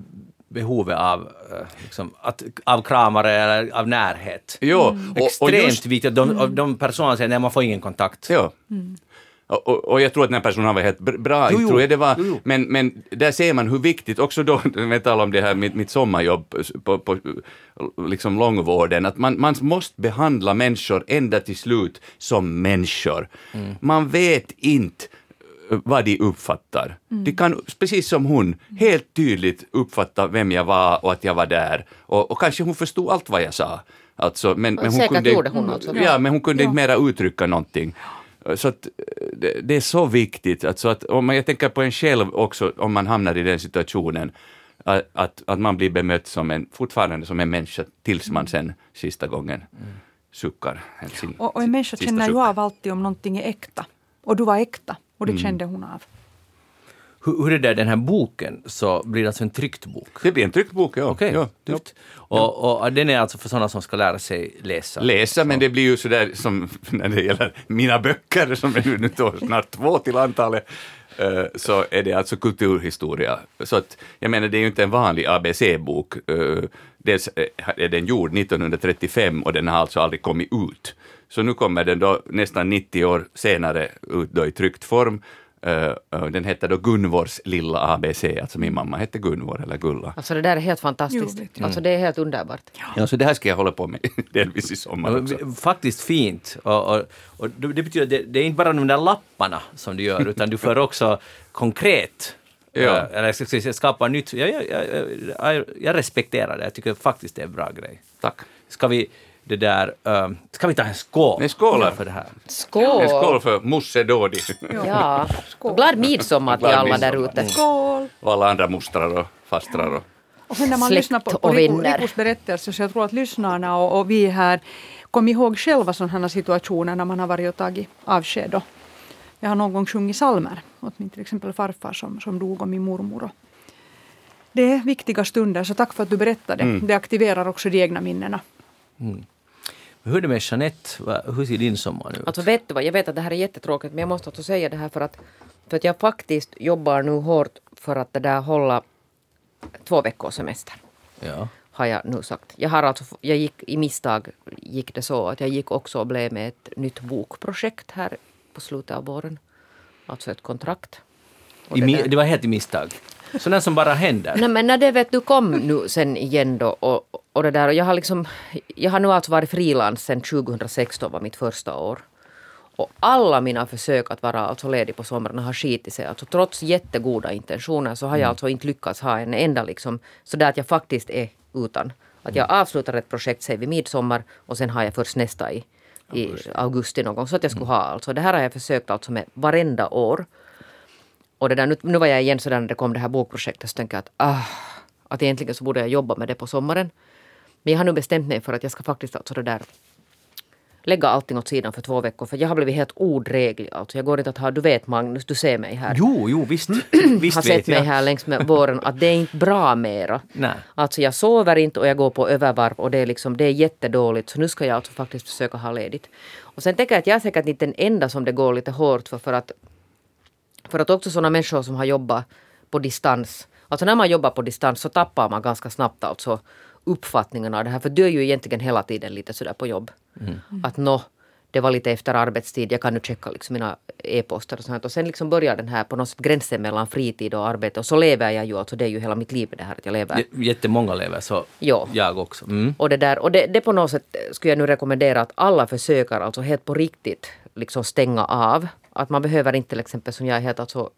behovet av, uh, liksom, att, av kramare eller av närhet. Jo, mm. Extremt och, och just, viktigt. De, mm. de personerna säger att man får ingen kontakt. Ja. Mm. Och, och, jag tror att den här personen var helt bra, jo, jo, tror jag det var. Jo, men, men där ser man hur viktigt, också då, <laughs> när jag talar om det här mitt, mitt sommarjobb på, på liksom långvården, att man, man måste behandla människor ända till slut som människor. Mm. Man vet inte eh, vad de uppfattar. Mm. De kan, precis som hon, helt tydligt uppfatta vem jag var och att jag var där. Och, och kanske hon förstod allt vad jag sa. Alltså, men, men hon kunde, gjorde hon alltså. Ja, men hon kunde ja. inte mera uttrycka någonting. Så att det, det, är så viktigt, alltså att om man, jag tänker på en själv också, om man hamnar i den situationen, att, att, att man blir bemött som en, fortfarande som en människa tills man sen sista gången mm. suckar. Sin, och, och en människa känner ju av alltid om någonting är äkta. Och du var äkta, och det mm. kände hon av. Hur, hur är det den här boken, så blir det alltså en tryckt bok? Det blir en tryckt bok, ja. Okej, okay. ja. Och, och, den är alltså för sådana som ska lära sig läsa? Läsa, så. men det blir ju sådär som <laughs> när det gäller mina böcker, som är nu då snart två till antalet, uh, så är det alltså kulturhistoria. Så att, jag menar, det är ju inte en vanlig ABC-bok. Uh, dels är den gjord 1935 och den har alltså aldrig kommit ut. Så nu kommer den då nästan 90 år senare ut då i tryckt form den hette då Gunvors lilla ABC, alltså min mamma hette Gunvor eller Gulla. Alltså det där är helt fantastiskt. Mm. Alltså det är helt underbart. Ja, så det här ska jag hålla på med <laughs> delvis i sommar också. Faktiskt fint. Och, och, och det betyder att det, det, är inte bara de där lapparna som du gör, utan du för också konkret <laughs> Ja. Uh, eller skapa nytt. Jag, jag, jag, jag, respekterar det, jag tycker faktiskt det är en bra grej. Tack. Ska vi det där... Uh, ska vi ta en skål? En skål för det här. Skål! En skål för Musse Dodi. Ja, <laughs> skål. glad midsommar till alla där ute. Skål! Och alla andra mostrar och fastrar. Och, och sen när man lyssnar på, på Rikos berättelse så jag tror att lyssnarna och, och vi här kom ihåg själva sådana här situationer när man har varit och tagit avsked och Jag har någon gång sjungit salmer åt min till exempel farfar som, som dog och min mormor. Och det är viktiga stunder, så tack för att du berättade. Mm. Det aktiverar också de egna minnena. Mm. Hur är det med Jeanette? Hur ser din sommar ut? Alltså vet du vad, jag vet att det här är jättetråkigt men jag måste också säga det här för att, för att jag faktiskt jobbar nu hårt för att det där hålla två veckors semester. Ja. Har jag nu sagt. Jag har alltså, jag gick i misstag gick det så att jag gick också och blev med ett nytt bokprojekt här på slutet av våren. Alltså ett kontrakt. Det, det var helt i misstag? Sådant som bara händer? Nej men när det vet du kom nu sen igen då och, och det där och jag har liksom Jag har nu alltså varit frilans sen 2016 var mitt första år. Och alla mina försök att vara alltså ledig på somrarna har skitit sig. Alltså trots jättegoda intentioner så har jag mm. alltså inte lyckats ha en enda liksom sådär att jag faktiskt är utan. Att jag avslutar ett projekt säg vid midsommar och sen har jag först nästa i, i augusti någon gång. Så att jag skulle mm. ha alltså. Det här har jag försökt alltså med varenda år. Och det där, nu, nu var jag igen sådär när det kom det här bokprojektet så tänkte jag att ah, att egentligen så borde jag jobba med det på sommaren. Men jag har nu bestämt mig för att jag ska faktiskt alltså det där lägga allting åt sidan för två veckor för jag har blivit helt odräglig. Alltså jag går inte att ha, du vet Magnus, du ser mig här. Jo, jo visst. visst har sett mig här längs med våren att det är inte bra mera. Nej. Alltså jag sover inte och jag går på övervarv och det är liksom, det är jättedåligt så nu ska jag alltså faktiskt försöka ha ledigt. Och sen tänker jag att jag är säkert inte den enda som det går lite hårt för för att för att också sådana människor som har jobbat på distans, alltså när man jobbar på distans så tappar man ganska snabbt alltså uppfattningen av det här. För du är ju egentligen hela tiden lite sådär på jobb. Mm. Att nå, det var lite efter arbetstid, jag kan nu checka liksom mina e-poster och sånt. Och sen liksom börjar den här på något sätt gränsen mellan fritid och arbete. Och så lever jag ju, alltså det är ju hela mitt liv det här att jag lever. Jättemånga lever så. Jo. Jag också. Mm. Och det där, och det, det på något sätt skulle jag nu rekommendera att alla försöker alltså helt på riktigt liksom stänga av. Att man behöver inte till exempel som jag är helt alltså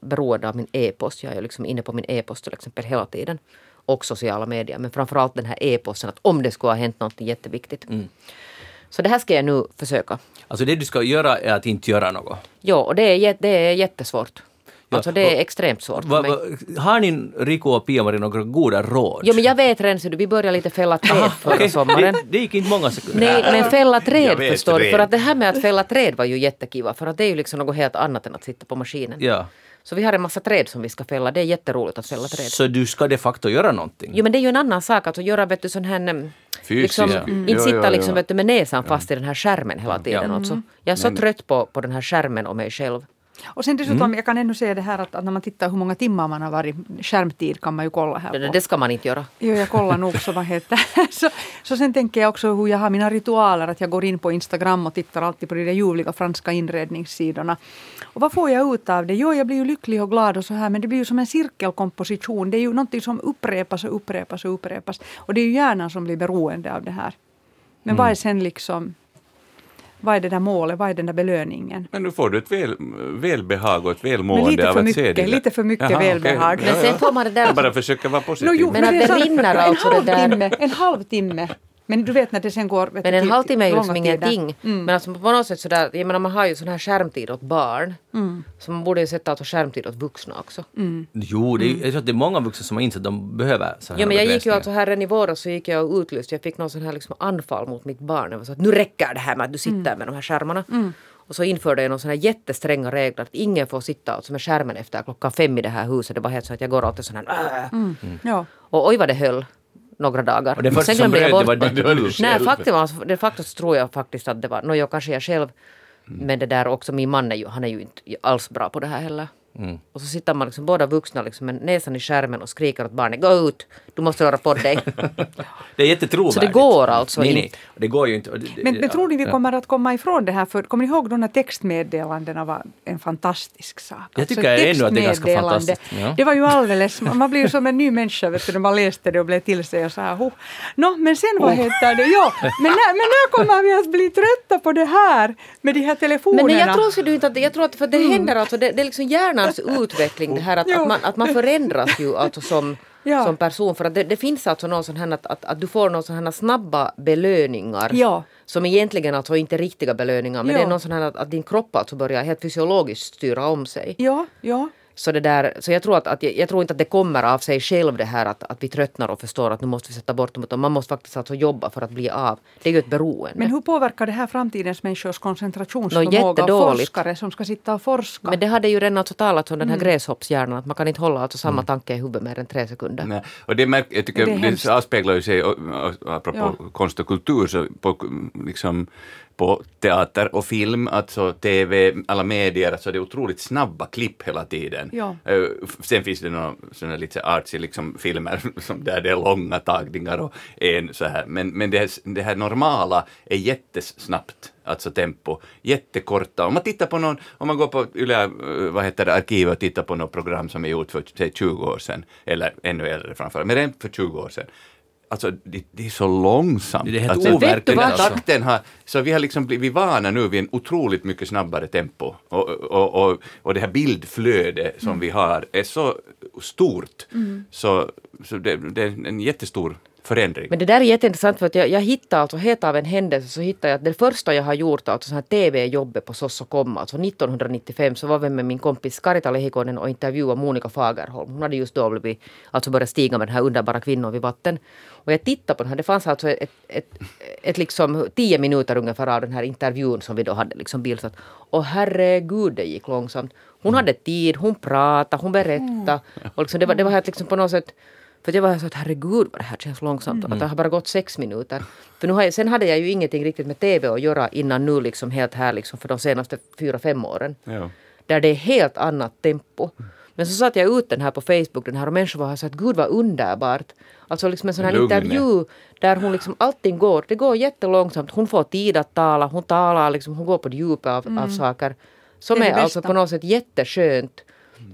beroende av min e-post. Jag är liksom inne på min e-post till exempel hela tiden. Och sociala medier. Men framförallt den här e-posten att om det skulle ha hänt något jätteviktigt. Mm. Så det här ska jag nu försöka. Alltså det du ska göra är att inte göra något? Ja, och det är, det är jättesvårt. Ja, alltså det är extremt svårt va, va, Har ni, Rico och Pia-Marie, några goda råd? Jo men jag vet redan, så vi började lite fälla träd förra okay. sommaren. Det, det gick inte många sekunder. Nej, men fälla träd förstår du. För att det här med att fälla träd var ju jättekiva. För att det är ju liksom något helt annat än att sitta på maskinen. Ja. Så vi har en massa träd som vi ska fälla. Det är jätteroligt att fälla träd. Så du ska de facto göra någonting? Jo men det är ju en annan sak att göra vet du sån här mm, Fysiskt, liksom, ja. mm. Inte sitta liksom, vet du, med näsan fast i den här skärmen hela tiden. Ja. Alltså. Jag är så men, trött på, på den här skärmen och mig själv. Och sen dessutom, mm. jag kan ännu se det här att, att, när man tittar hur många timmar man har varit skärmtid kan man ju kolla här. Det, det ska man inte göra. Jo, jag kollar nog så vad heter <laughs> så, så sen tänker jag också hur jag har mina ritualer, att jag går in på Instagram och tittar alltid på de där ljuvliga franska inredningssidorna. Och vad får jag ut av det? Jo, jag blir ju lycklig och glad och så här, men det blir ju som en cirkelkomposition. Det är ju någonting som upprepas och upprepas och upprepas. Och det är ju hjärnan som blir beroende av det här. Men mm. vad är sen liksom vad är det där målet, vad är den där belöningen? Men nu får du ett väl, välbehag och ett välmående av att mycket, se det. Lite för mycket Jaha, välbehag. Okay. Men sen får man det där... Jag bara försöker vara positiv. No, jo, men, men att det rinner alltså det där... En halvtimme men du vet när det sen går... Men en halvtimme är ju liksom ingenting. Mm. Men alltså på något sätt sådär, jag menar man har ju sån här skärmtid åt barn. Mm. Så man borde ju sätta alltså skärmtid åt vuxna också. Mm. Jo, det är, jag tror att det är många vuxna som har insett att de behöver så här Ja men jag gick ju alltså här i våras så gick jag och utlyste, jag fick någon sån här liksom anfall mot mitt barn. Jag var så att nu räcker det här med att du sitter mm. med de här skärmarna. Mm. Och så införde jag någon sån här jättestränga regler att ingen får sitta alltså med skärmen efter klockan fem i det här huset. Det var helt så att jag går alltid sån här... Äh. Mm. Ja. Och oj vad det höll några dagar. Och det första som bröt det var det du Nej, faktum, alltså, det faktiskt tror jag faktiskt att det var, no, jag kanske jag själv, mm. men det där också min man är ju, han är ju inte alls bra på det här heller. Mm. Och så sitter man liksom båda vuxna liksom med näsan i skärmen och skriker åt barnet gå ut, du måste röra på dig. <laughs> det är jättetrovärdigt. Så det går alltså nej, inte. Nej, det går ju inte. Det, men, men tror ni vi kommer att komma ifrån det här? För, kommer ni ihåg de här textmeddelandena var en fantastisk sak? Jag alltså, tycker alltså, ännu att det är ganska fantastiskt. Ja. Det var ju alldeles, man blir ju som en ny människa vet du, när man läste det och blev till sig och så här. No, men sen vad oh. heter det? Ja, men, när, men när kommer vi att bli trötta på det här med de här telefonerna? Men nej, jag tror inte att, jag tror att för det mm. händer alltså, det, det är liksom hjärnans utveckling det här att, att, man, att man förändras ju alltså som, <laughs> ja. som person. För att det, det, finns alltså någon sån här att, att, att du får någon sån här snabba belöningar. Ja. Som egentligen alltså inte är riktiga belöningar men ja. det är någon sån här att, att din kropp alltså börjar helt fysiologiskt styra om sig. Ja, ja. Så, det där, så jag, tror att, att jag, jag, tror inte att det kommer av sig själv det här att, att vi tröttnar och förstår att nu måste vi sätta bort dem. Utan man måste faktiskt alltså jobba för att bli av. Det är ju ett beroende. Men hur påverkar det här framtidens människors koncentrationsförmåga? No, forskare som ska sitta och forska. Men det hade ju redan alltså talats om den här mm. gräshoppshjärnan. Att man kan inte hålla alltså samma mm. tanke i huvudet mer än tre sekunder. Nej. Och det, märk, jag tycker, det, det avspeglar ju sig, apropå ja. konst och kultur, så på liksom på teater och film, alltså TV, alla medier, alltså det är otroligt snabba klipp hela tiden. Ja. Uh, sen finns det några sådana lite artsy liksom, filmer <laughs> som där det är långa tagningar och en så här, men, men det, här, det här normala är jättesnabbt alltså tempo, jättekorta. Om man tittar på någon, om man går på Yle, eh, vad heter det, arkivet och tittar på något program som är gjort för säg 20 år sedan, eller ännu äldre framförallt, men redan för 20 år sedan, Alltså det, det, är så långsamt. Det är helt alltså, overkligt. Alltså. Takten har, så vi har liksom blivit vana nu vid en otroligt mycket snabbare tempo. Och, och, och, och det här bildflödet som mm. vi har är så stort. Mm. Så, så det, det, är en jättestor förändring. Men det där är jätteintressant för att jag, jag hittade alltså helt av en händelse så hittade jag att det första jag har gjort, alltså sån här TV-jobbet på Sossokomma, alltså 1995 så var vi med min kompis Karita Lehikonen och intervjuade Monica Fagerholm. Hon hade just då blivit, alltså börjat stiga med den här underbara kvinnor vid vatten. Och jag tittade på den här, det fanns alltså ett, ett, ett, liksom tio minuter ungefär av den här intervjun som vi då hade liksom bildat. Och herregud det gick långsamt. Hon hade tid, hon pratade, hon berättade. Och liksom det, var, det var helt liksom på något sätt för jag var så att herregud vad det här känns långsamt. Mm. Att det har bara gått sex minuter. För nu har jag, sen hade jag ju ingenting riktigt med TV att göra innan nu liksom helt här liksom för de senaste fyra, fem åren. Ja. Där det är helt annat tempo. Men så satte jag ut den här på Facebook den här och människor var så att gud vad underbart. Alltså liksom en sån här Lugne. intervju där hon liksom allting går, det går jättelångsamt. Hon får tid att tala, hon talar liksom, hon går på djupet av, mm. av saker. Som är, är alltså på något sätt jätteskönt.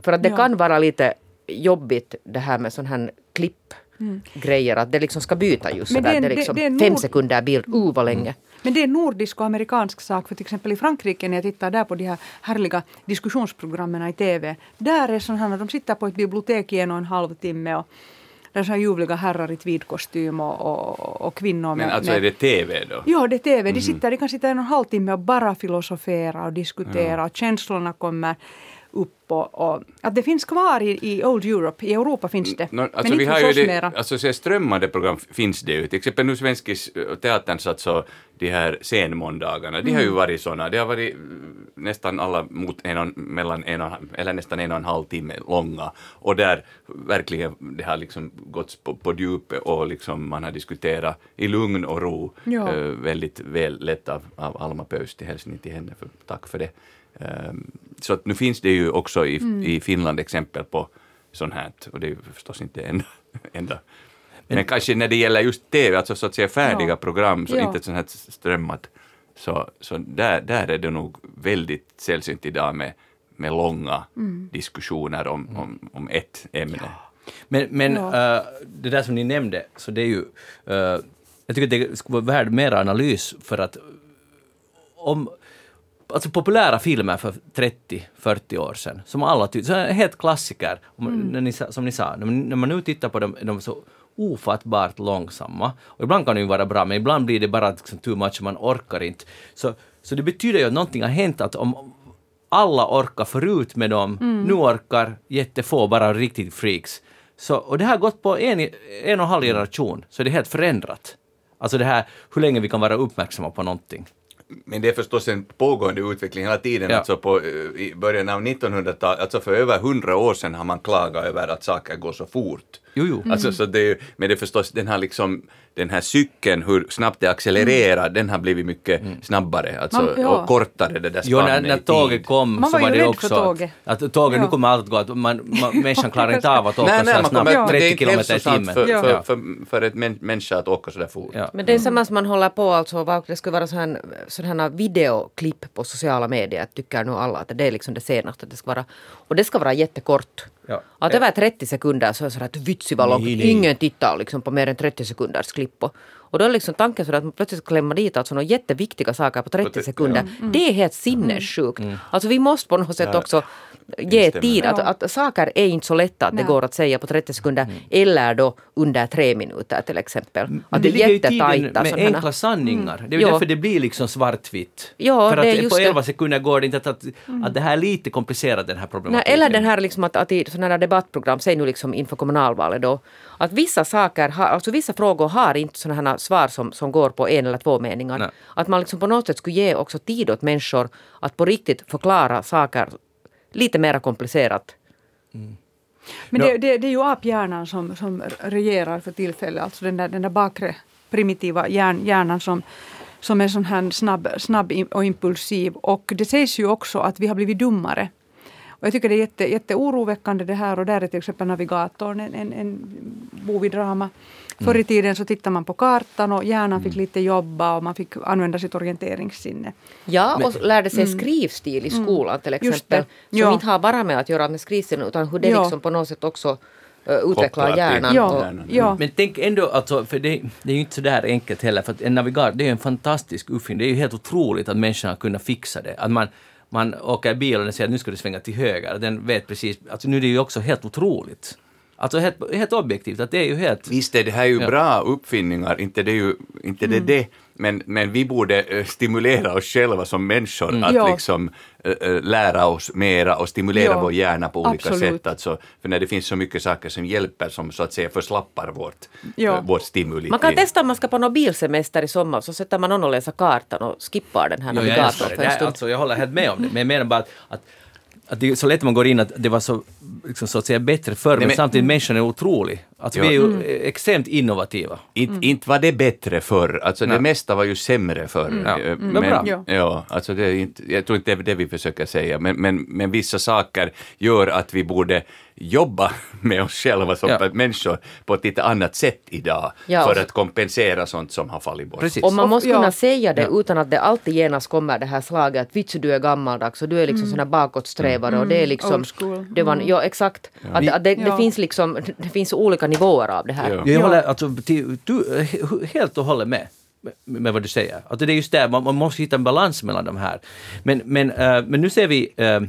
För att det ja. kan vara lite jobbigt det här med sån här klipp mm. grejer att det liksom ska byta just sådär. Det, det är liksom det, det är fem sekunder bild, uh vad länge. Men det är nordisk och amerikansk sak. För till exempel i Frankrike när jag tittar där på de här härliga diskussionsprogrammen i TV. Där är sån här, de sitter på ett bibliotek i en och en halv timme och där är ljuvliga herrar i tweedkostym och, och, och kvinnor. Men alltså med, är det TV då? Ja, det är TV. De, mhm. sitter, de kan sitta en och en halv timme och bara filosofera och diskutera ja. och känslorna kommer upp och, och, att det finns kvar i, i Old Europe, i Europa finns det. No, alltså men vi har ju det, mera. Alltså så strömmande program finns det ju, till exempel nu Svenskis teaterns alltså de här scenmåndagarna, mm. de har ju mm. varit sådana, det har varit nästan alla mot en och, mellan en och, eller nästan en och en halv timme långa och där verkligen det har liksom gått på, på djupet och liksom man har diskuterat i lugn och ro ja. äh, väldigt väl lett av, av Alma Pöysti, hälsning till henne, för, tack för det. Ehm, så att nu finns det ju också i, mm. i Finland exempel på sånt här och det är ju förstås inte enda. <laughs> enda. Men, Men, kanske när det gäller just TV, alltså så att säga färdiga ja. program, så ja. inte sånt här strömmat, så, så där, där är det nog väldigt sällsynt idag med, med långa mm. diskussioner om, mm. om, om ett ämne. Ja. Men, men ja. uh, det där som ni nämnde, så det är ju, uh, jag tycker att det skulle vara värd mer analys för att om alltså populära filmer för 30-40 år sedan, som alla tyckte, helt klassiker, mm. ni, som ni sa, när man nu tittar på dem, de är så ofattbart långsamma. Och ibland kan de ju vara bra, men ibland blir det bara liksom too much man orkar inte. Så, så det betyder ju att någonting har hänt, att om alla orkar förut med dem, mm. nu orkar jättefå, bara riktigt freaks. Så, och det har gått på en, en och en halv generation, så det är helt förändrat. Alltså det här hur länge vi kan vara uppmärksamma på någonting. Men det är förstås en pågående utveckling hela tiden. Ja. Alltså på, eh, I början av 1900-talet, alltså för över hundra år sedan har man klagat över att saker går så fort. Jo, jo. Alltså, mm. så det, men det är förstås den här liksom den här cykeln, hur snabbt det accelererar, mm. den har blivit mycket mm. snabbare alltså, Man, ja. och kortare det där Jo, när, när tåget kom man så var, det också att, att tåget ja. nu kommer allt att gå, att man, man, människan klarar inte <laughs> av att åka nej, nej, så snabbt, ja. 30 kilometer i timmen. För, för, för, för, för ett människa att åka så där fort. Ja. Men det är samma som man håller på alltså, det skulle vara sådana videoklipp på sociala medier, tycker nu alla att det är liksom det senaste det ska vara. Och det ska vara jättekort. Ja. Att över 30 sekunder så är det sådär att vitsi vad långt. Ingen tittar liksom på mer än 30 sekunders klipp. Och, då är liksom tanken så att man plötsligt klämmer dit alltså några jätteviktiga saker på 30 sekunder. Det är helt sinnessjukt. Alltså vi måste på något sätt också ge tid. Att, att saker är inte så lätta att det Nej. går att säga på 30 sekunder eller då under tre minuter till exempel. Men Att det det ligger är ju tiden med sådana. enkla sanningar. Det är ju Ja. därför det blir liksom svartvitt. Ja, För det är att just på det. 11 sekunder går det inte att, att, att det här är lite komplicerat den här Nej, problematiken. eller den här liksom att, att i sådana här debattprogram, säg nu liksom inför kommunalvalet då, att vissa saker, har, alltså vissa frågor har inte sådana här svar som, som går på en eller två meningar. Nej. Att man liksom på något sätt skulle ge också tid åt människor att på riktigt förklara saker lite mer komplicerat. Men Ja. det, det, det är ju aphjärnan som, som regerar för tillfället, alltså den där, den där bakre primitiva hjärn, hjärnan som, som är sån här snabb, snabb och impulsiv. Och det sägs ju också att vi har blivit dummare. Och jag tycker det är jätte, jätteoroväckande det här och där är till exempel navigatorn en, en, en bov i drama. Förr i tiden så tittade man på kartan och hjärnan fick lite jobba och man fick använda sitt orienteringssinne. Ja, och lärde sig skrivstil i skolan till Mm. Exempel. Som Ja. inte har bara med att göra med skrivstilen utan hur det Ja. liksom på något sätt också uh, utvecklar hjärnan. Ja, hjärnan. ja. Men tänk ändå, alltså, för det, det är ju inte så där enkelt heller, för att en navigator det är ju en fantastisk uppfinning. Det är ju helt otroligt att människan har kunnat fixa det. Att man, man åker i bil och den säger att nu ska du svänga till höger. Den vet precis, alltså nu är det ju också helt otroligt. Alltså helt, helt objektivt, att det är ju helt... Visst är det här ju Ja. bra uppfinningar, inte det, är ju, inte det, det men, men vi borde eh, stimulera oss själva som människor att Ja. liksom eh, lära oss mera och stimulera Ja, vår hjärna på olika absolut. sätt. Alltså, för när det finns så mycket saker som hjälper, som så att säga förslappar vårt, Ja. eh, vårt stimuli. Man kan testa om man ska på någon bilsemester i sommar så sätter man någon och läser kartan och skippar den här jag navigatorn är, stund. alltså, jag håller helt med om det, men jag menar bara att, att, att det är så lätt man går in att det var så, liksom, så att säga bättre förr, men, men- samtidigt människan är otrolig. Alltså, Ja. vi är ju extremt innovativa. Inte, inte var det bättre förr, alltså Nej. det mesta var ju sämre förr. Ja. Eh, Men bra. Ja. Ja, alltså det är inte, jag tror inte det är det vi försöker säga, men, men, men vissa saker gör att vi borde jobba <laughs> med oss själva som Ja. människor på ett lite annat sätt idag, Ja, för att kompensera sånt som har fallit bort. Precis. Och man måste Ja. kunna säga det utan att det alltid genast kommer det här slaget att vitsi du är gammaldags och du är liksom sån här bakåtsträvare och det är liksom... Det var, ja exakt. Att, att det, det, Ja. finns liksom, det finns olika nivåer av det här. Ja. Jag Ja. håller alltså, till, du, he- helt och hållet med. med- Med vad du säger. Alltså det är just det, man, man måste hitta en balans mellan de här. Men, men, eh, men nu ser vi eh,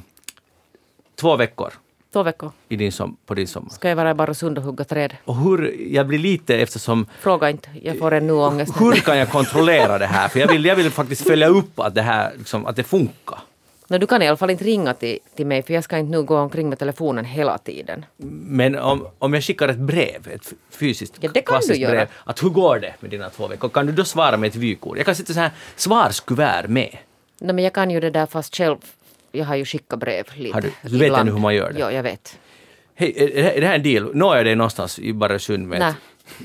två veckor Två veckor i din som, på din sommar. ska jag vara i Barösund och hugga träd. Och hur, jag blir lite eftersom Fråga inte, jag får ännu ångest. hur kan jag kontrollera det här? För jag vill, jag vill faktiskt följa upp att det här, liksom, att det funkar. No, du kan i alla fall inte ringa till, till mig för jag ska inte nu gå omkring med telefonen hela tiden. Men om, om jag skickar ett brev, ett fysiskt Ja, det kan klassiskt du göra. brev, att hur går det med dina två veckor? Kan du då svara med ett vykort? Jag kan sätta så här svarskuvert med. No, men jag kan ju det där fast själv, jag har ju skickat brev lite. Har du- du vet ibland. ännu hur man gör det? Ja, jag vet. Hej, är det här- en deal? Når jag dig någonstans i Barösund med, Nej. ett-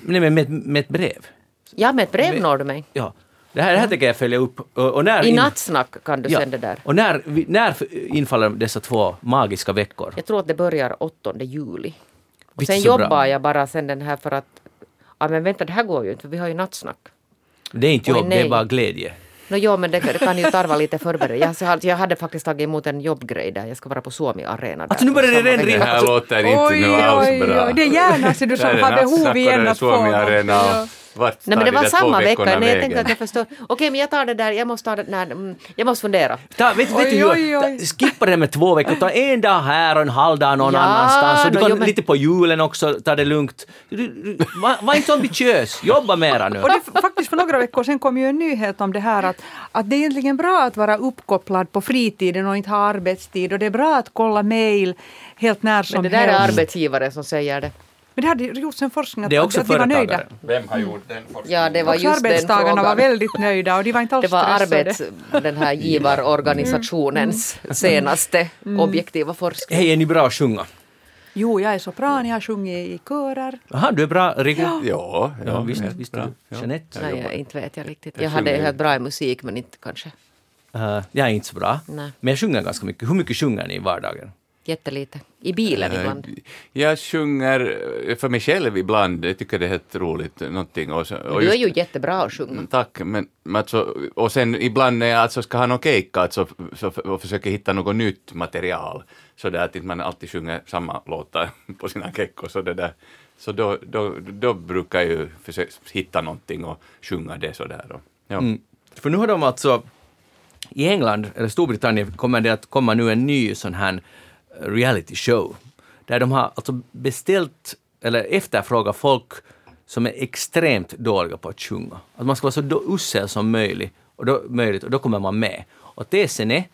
Nej, men med, med ett brev? Ja, med ett brev Men- når du mig. Ja. Det här, det här tänker jag följa upp. Och, och när I nattsnack kan du ja. sända där. Och när, när infaller dessa två magiska veckor? Jag tror att det börjar 8 juli. Och sen så bra. jobbar jag bara sen den här för att... Ja men vänta, det här går ju inte för vi har ju nattsnack. Det är inte Oj, jobb, det är bara glädje. No, jo, men det, det kan ju tarva lite förberedelse. Jag, jag hade faktiskt tagit emot en jobbgrej där. Jag ska vara på Suomi Arena. där Alltså, nu börjar det redan vecka. Det här låter inte nu alls bra. Det är hjärnan ser du som har behov igen att få. Suomi Arena Ja. och Vart Nej men det de var där två samma vecka. Nej, jag tänkte vägen? att jag förstår. Okej men jag tar det där. Jag måste ta det där. Mm, Jag måste fundera. Ta, vet, vet du Oj, hur? oj, oj. Skippa det här med två veckor, ta en dag här och en halv dag någon Ja, annanstans. Och du no, kan jo, men- lite på julen också, ta det lugnt. Du, du, var, var inte så ambitiös, jobba mera nu. Och det, faktiskt för några veckor sedan kom ju en nyhet om det här att, att det är egentligen bra att vara uppkopplad på fritiden och inte ha arbetstid och det är bra att kolla mejl helt när som Men det där är helst. arbetsgivare som säger det. Men det hade gjorts en forskning att, Det är också att de var nöjda. Vem har gjort den forskningen? Ja det var just den arbetstagarna var väldigt nöjda och de var inte alls Det var stressade. arbets, den här givarorganisationens senaste objektiva forskning. Hej, är ni bra att sjunga? Jo, jag är sopran, jag har sjungit i körer. Aha, du är bra, Rico? Ja, ja, Ja, visst, helt visst bra. du. Ja. Jeanette? Nej, jag, inte vet jag riktigt. Jag Jag hade helt bra i musik men inte kanske Uh, jag är inte så bra. Nej. Men jag sjunger ganska mycket. Hur mycket sjunger ni i vardagen? Jättelite. I bilen Eh, ibland. Jag sjunger för mig själv ibland, jag tycker det är helt roligt. Någonting. Och, så, och Du är just- ju jättebra att sjunga. Mm, Tack, men men alltså, och sen ibland när jag alltså ska ha någon cake alltså, så, och försöker hitta något nytt material så där att man alltid sjunger samma låtar <laughs> på sina kekkor så det där Så då, då, då brukar jag ju försöka hitta någonting och sjunga det sådär. Och, ja. Mm. För nu har de alltså i England, eller Storbritannien, kommer det att komma nu en ny sån här reality show, där de har alltså beställt, eller efterfrågat folk som är extremt dåliga på att sjunga. Att man ska vara så usel som möjligt och då, möjligt, och då kommer man med. Och tesen är,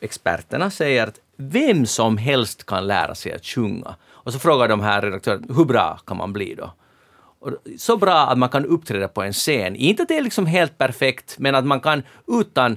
experterna, säger att vem som helst kan lära sig att sjunga. Och så frågar de här redaktörerna, hur bra kan man bli då? Och så bra att man kan uppträda på en scen. Inte att det är liksom helt perfekt, men att man kan utan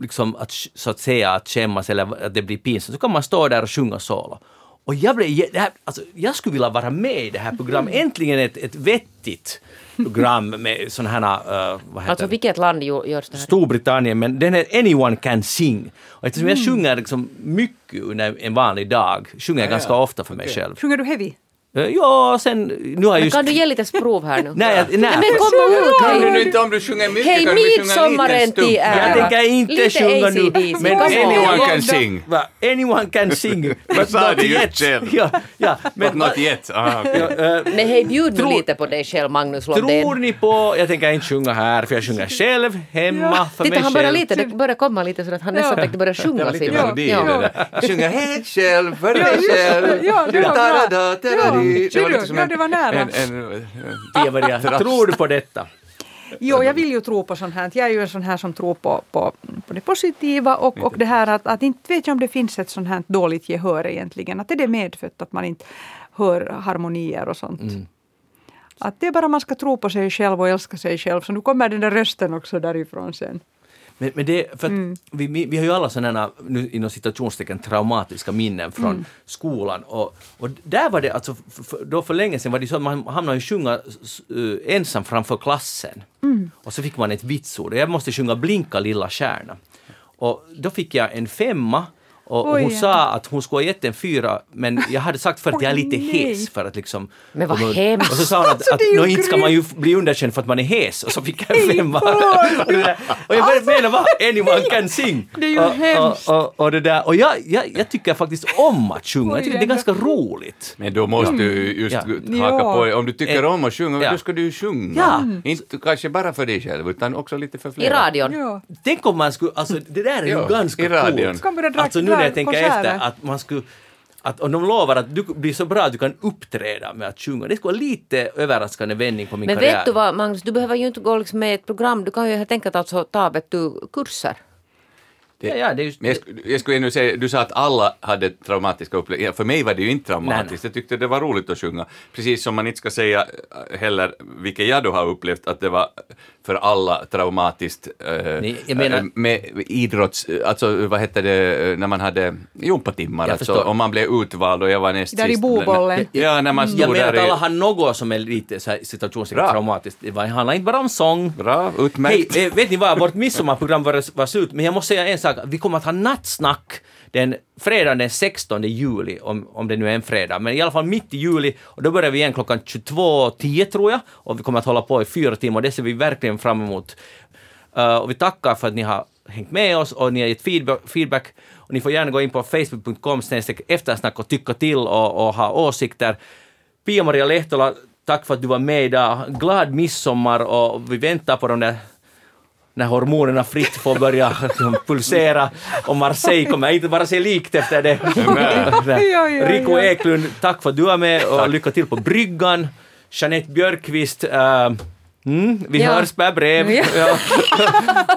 liksom att, så att säga att skämmas eller att det blir pinsamt, så kan man stå där och sjunga solo. Och jag, blev, det här, alltså, jag skulle vilja vara med i det här programmet. Äntligen ett, ett vettigt program med sådana här... Uh, vad heter alltså vilket land görs det här? Storbritannien, men den är Anyone Can Sing. Och eftersom mm. jag sjunger liksom mycket under en vanlig dag, sjunger jag ja, ganska ja. ofta för mig okay. själv. Sjunger du heavy? Eh, ja, sen... Nu har just... Kan du ge lite sprov här nu? <laughs> nej, nej. Men kom ut! Kan du inte om du sjunger mycket Hej, kan du sjunga en liten stund? Jag tänker inte lite sjunga nu. Men anyone can sing. Va? Anyone can sing. <laughs> But not yet. <laughs> ja, ja, men, But not yet. Ah, okay. ja, uh, men hej, bjud nu lite på dig själv, Magnus Lundén. Tror ni på... Jag tänker inte sjunga här, för jag sjunger själv, hemma, ja. för Titta, mig han börjar lite, det börjar komma lite så att han nästan tänkte börja sjunga sin. Ja, ja. Jag sjunger helt själv, för mig själv. Det var bra. Ja, det var nära. En, en, en, tror du på detta? Jo, jag vill ju tro på sånt här. Jag är ju en sån här som tror på, på, på det positiva och, och det här att, att inte vet jag om det finns ett sånt här dåligt gehör egentligen. Att är det medfött att man inte hör harmonier och sånt. Mm. Att det är bara man ska tro på sig själv och älska sig själv. Så nu kommer den där rösten också därifrån sen. Men, men det, för mm. vi, vi, har ju alla sådana, nu inom citationstecken, traumatiska minnen från mm. skolan. Och, och där var det alltså, för, då för länge sedan var det så att man hamnade i sjunga uh, ensam framför klassen. Mm. Och så fick man ett vitsord. Jag måste sjunga Blinka lilla stjärna. Och då fick jag en femma och Oj, hon ja. sa att hon skulle ha gett en fyra, men jag hade sagt för att jag är lite hes för att liksom... Men vad hemskt! Och så sa hon att, alltså, att no, inte ska man ju bli underkänd för att man är hes, och så fick jag en femma. <laughs> och jag alltså, menar vad, anyone can sing! Det är ju och, hemskt! Och, och, och, det där, och jag, jag, jag tycker faktiskt om att sjunga, jag tycker det är ganska roligt. Men då måste du just ja. haka på, om du tycker eh, om att sjunga, ja. då ska du ju sjunga. Ja. Inte kanske bara för dig själv, utan också lite för flera. I radion. Ja. Tänk om man skulle, alltså det där är ju ganska coolt. Alltså nu när jag tänker efter, att man skulle att om de lovar att du blir så bra att du kan uppträda med att sjunga, det skulle vara lite överraskande vändning på min Men karriär. Men vet du vad Magnus, du behöver ju inte gå liksom med ett program, du kan ju helt enkelt alltså ta vet du, kurser. Det, ja, ja, det just, jag, jag skulle ännu säga, du sa att alla hade traumatiska upplevelser. För mig var det ju inte traumatiskt. Nej, nej. Jag tyckte det var roligt att sjunga. Precis som man inte ska säga heller, vilket jag då har upplevt, att det var för alla traumatiskt eh, menar... Eh, med idrotts... Alltså vad hette det när man hade gympatimmar, alltså, om man blev utvald och jag var näst Där sist. i bobollen. Ja, när man stod jag menar att alla har något som är lite situationstecken traumatiskt. Det handlar inte bara om sång. Bra, utmärkt. Hej, vet ni vad, vårt midsommarprogram var, var slut, men jag måste säga en sak, vi kommer att ha nattsnack den fredagen den 16 juli, om, om det nu är en fredag, men i alla fall mitt i juli, och då börjar vi igen klockan 22.10 tror jag, och vi kommer att hålla på i fyra timmar, och det ser vi verkligen fram emot. Uh, och vi tackar för att ni har hängt med oss och ni har gett feedback. Och ni får gärna gå in på facebook.com eftersnack och tycka till och, och ha åsikter. Pia-Maria Lehtola, tack för att du var med idag. Glad midsommar och vi väntar på de där när hormonerna fritt får börja <laughs> pulsera och Marseille kommer inte bara se likt efter det. <laughs> Rico Eklund, tack för att du var med och tack. lycka till på bryggan. Jeanette Björkqvist, uh, Mm, vi ja. hörs per brev. Ja.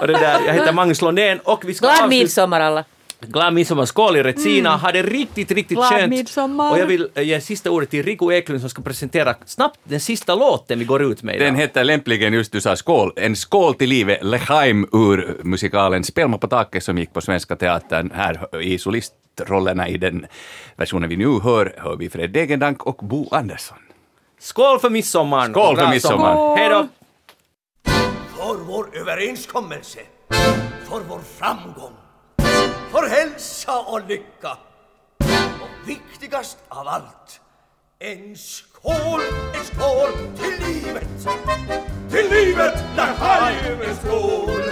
<laughs> och det där, jag heter Magnus Lundén och vi ska Glad midsommar alla! Glad midsommar, skål i Retsina, mm. ha det riktigt, riktigt Glad skönt. Midsommar. Och jag vill ge sista ordet till Rico Eklund som ska presentera snabbt den sista låten vi går ut med idag. Den heter lämpligen just du sa skål, en skål till livet, Lechaim ur musikalen Spelma på taket som gick på Svenska Teatern här i solistrollerna i den versionen vi nu hör, hör vi Fred Degendank och Bo Andersson. Skål för midsommar! Skål för midsommar! Hej då! För vår överenskommelse, för vår framgång för hälsa och lycka. Och viktigast av allt, en skål, en skål till livet. Till livet, där har en skål.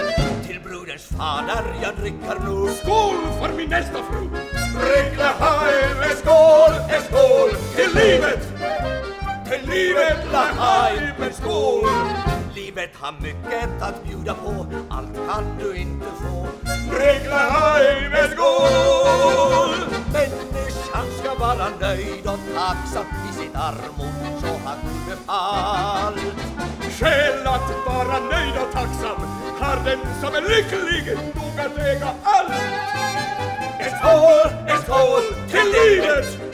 Till broderns fader jag dricker nu. Skål för min nästa fru. Drick Lahaim, en skål, en skål till livet. Till livet. Ricklaheim med skål! Livet har mycket att bjuda på, allt kan du inte få. Ricklaheim med skål! Människan ska vara nöjd och tacksam i sitt armod, så har Gud befallt. Skäl att vara nöjd och tacksam har den som är lycklig nog att äga allt. En skål, en skål till livet!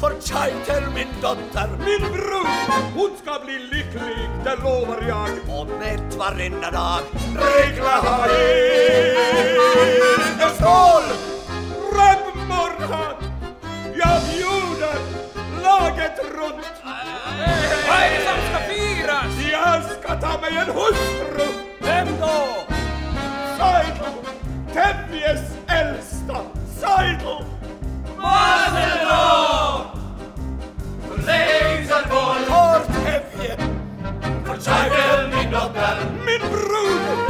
För Chitel, min dotter, min bror Hon ska bli lycklig, det lovar jag Och mätt varenda dag Ricklahajen En skål! Raggmorgon! Jag bjuder laget runt Vad är det som ska firas? Jag ska ta mig en hustru Vem då? Seidel! Tevjes äldsta Seidel! Vasenå! Längst på Tar Tevje! För Seidel, min dotter, Min bror! och må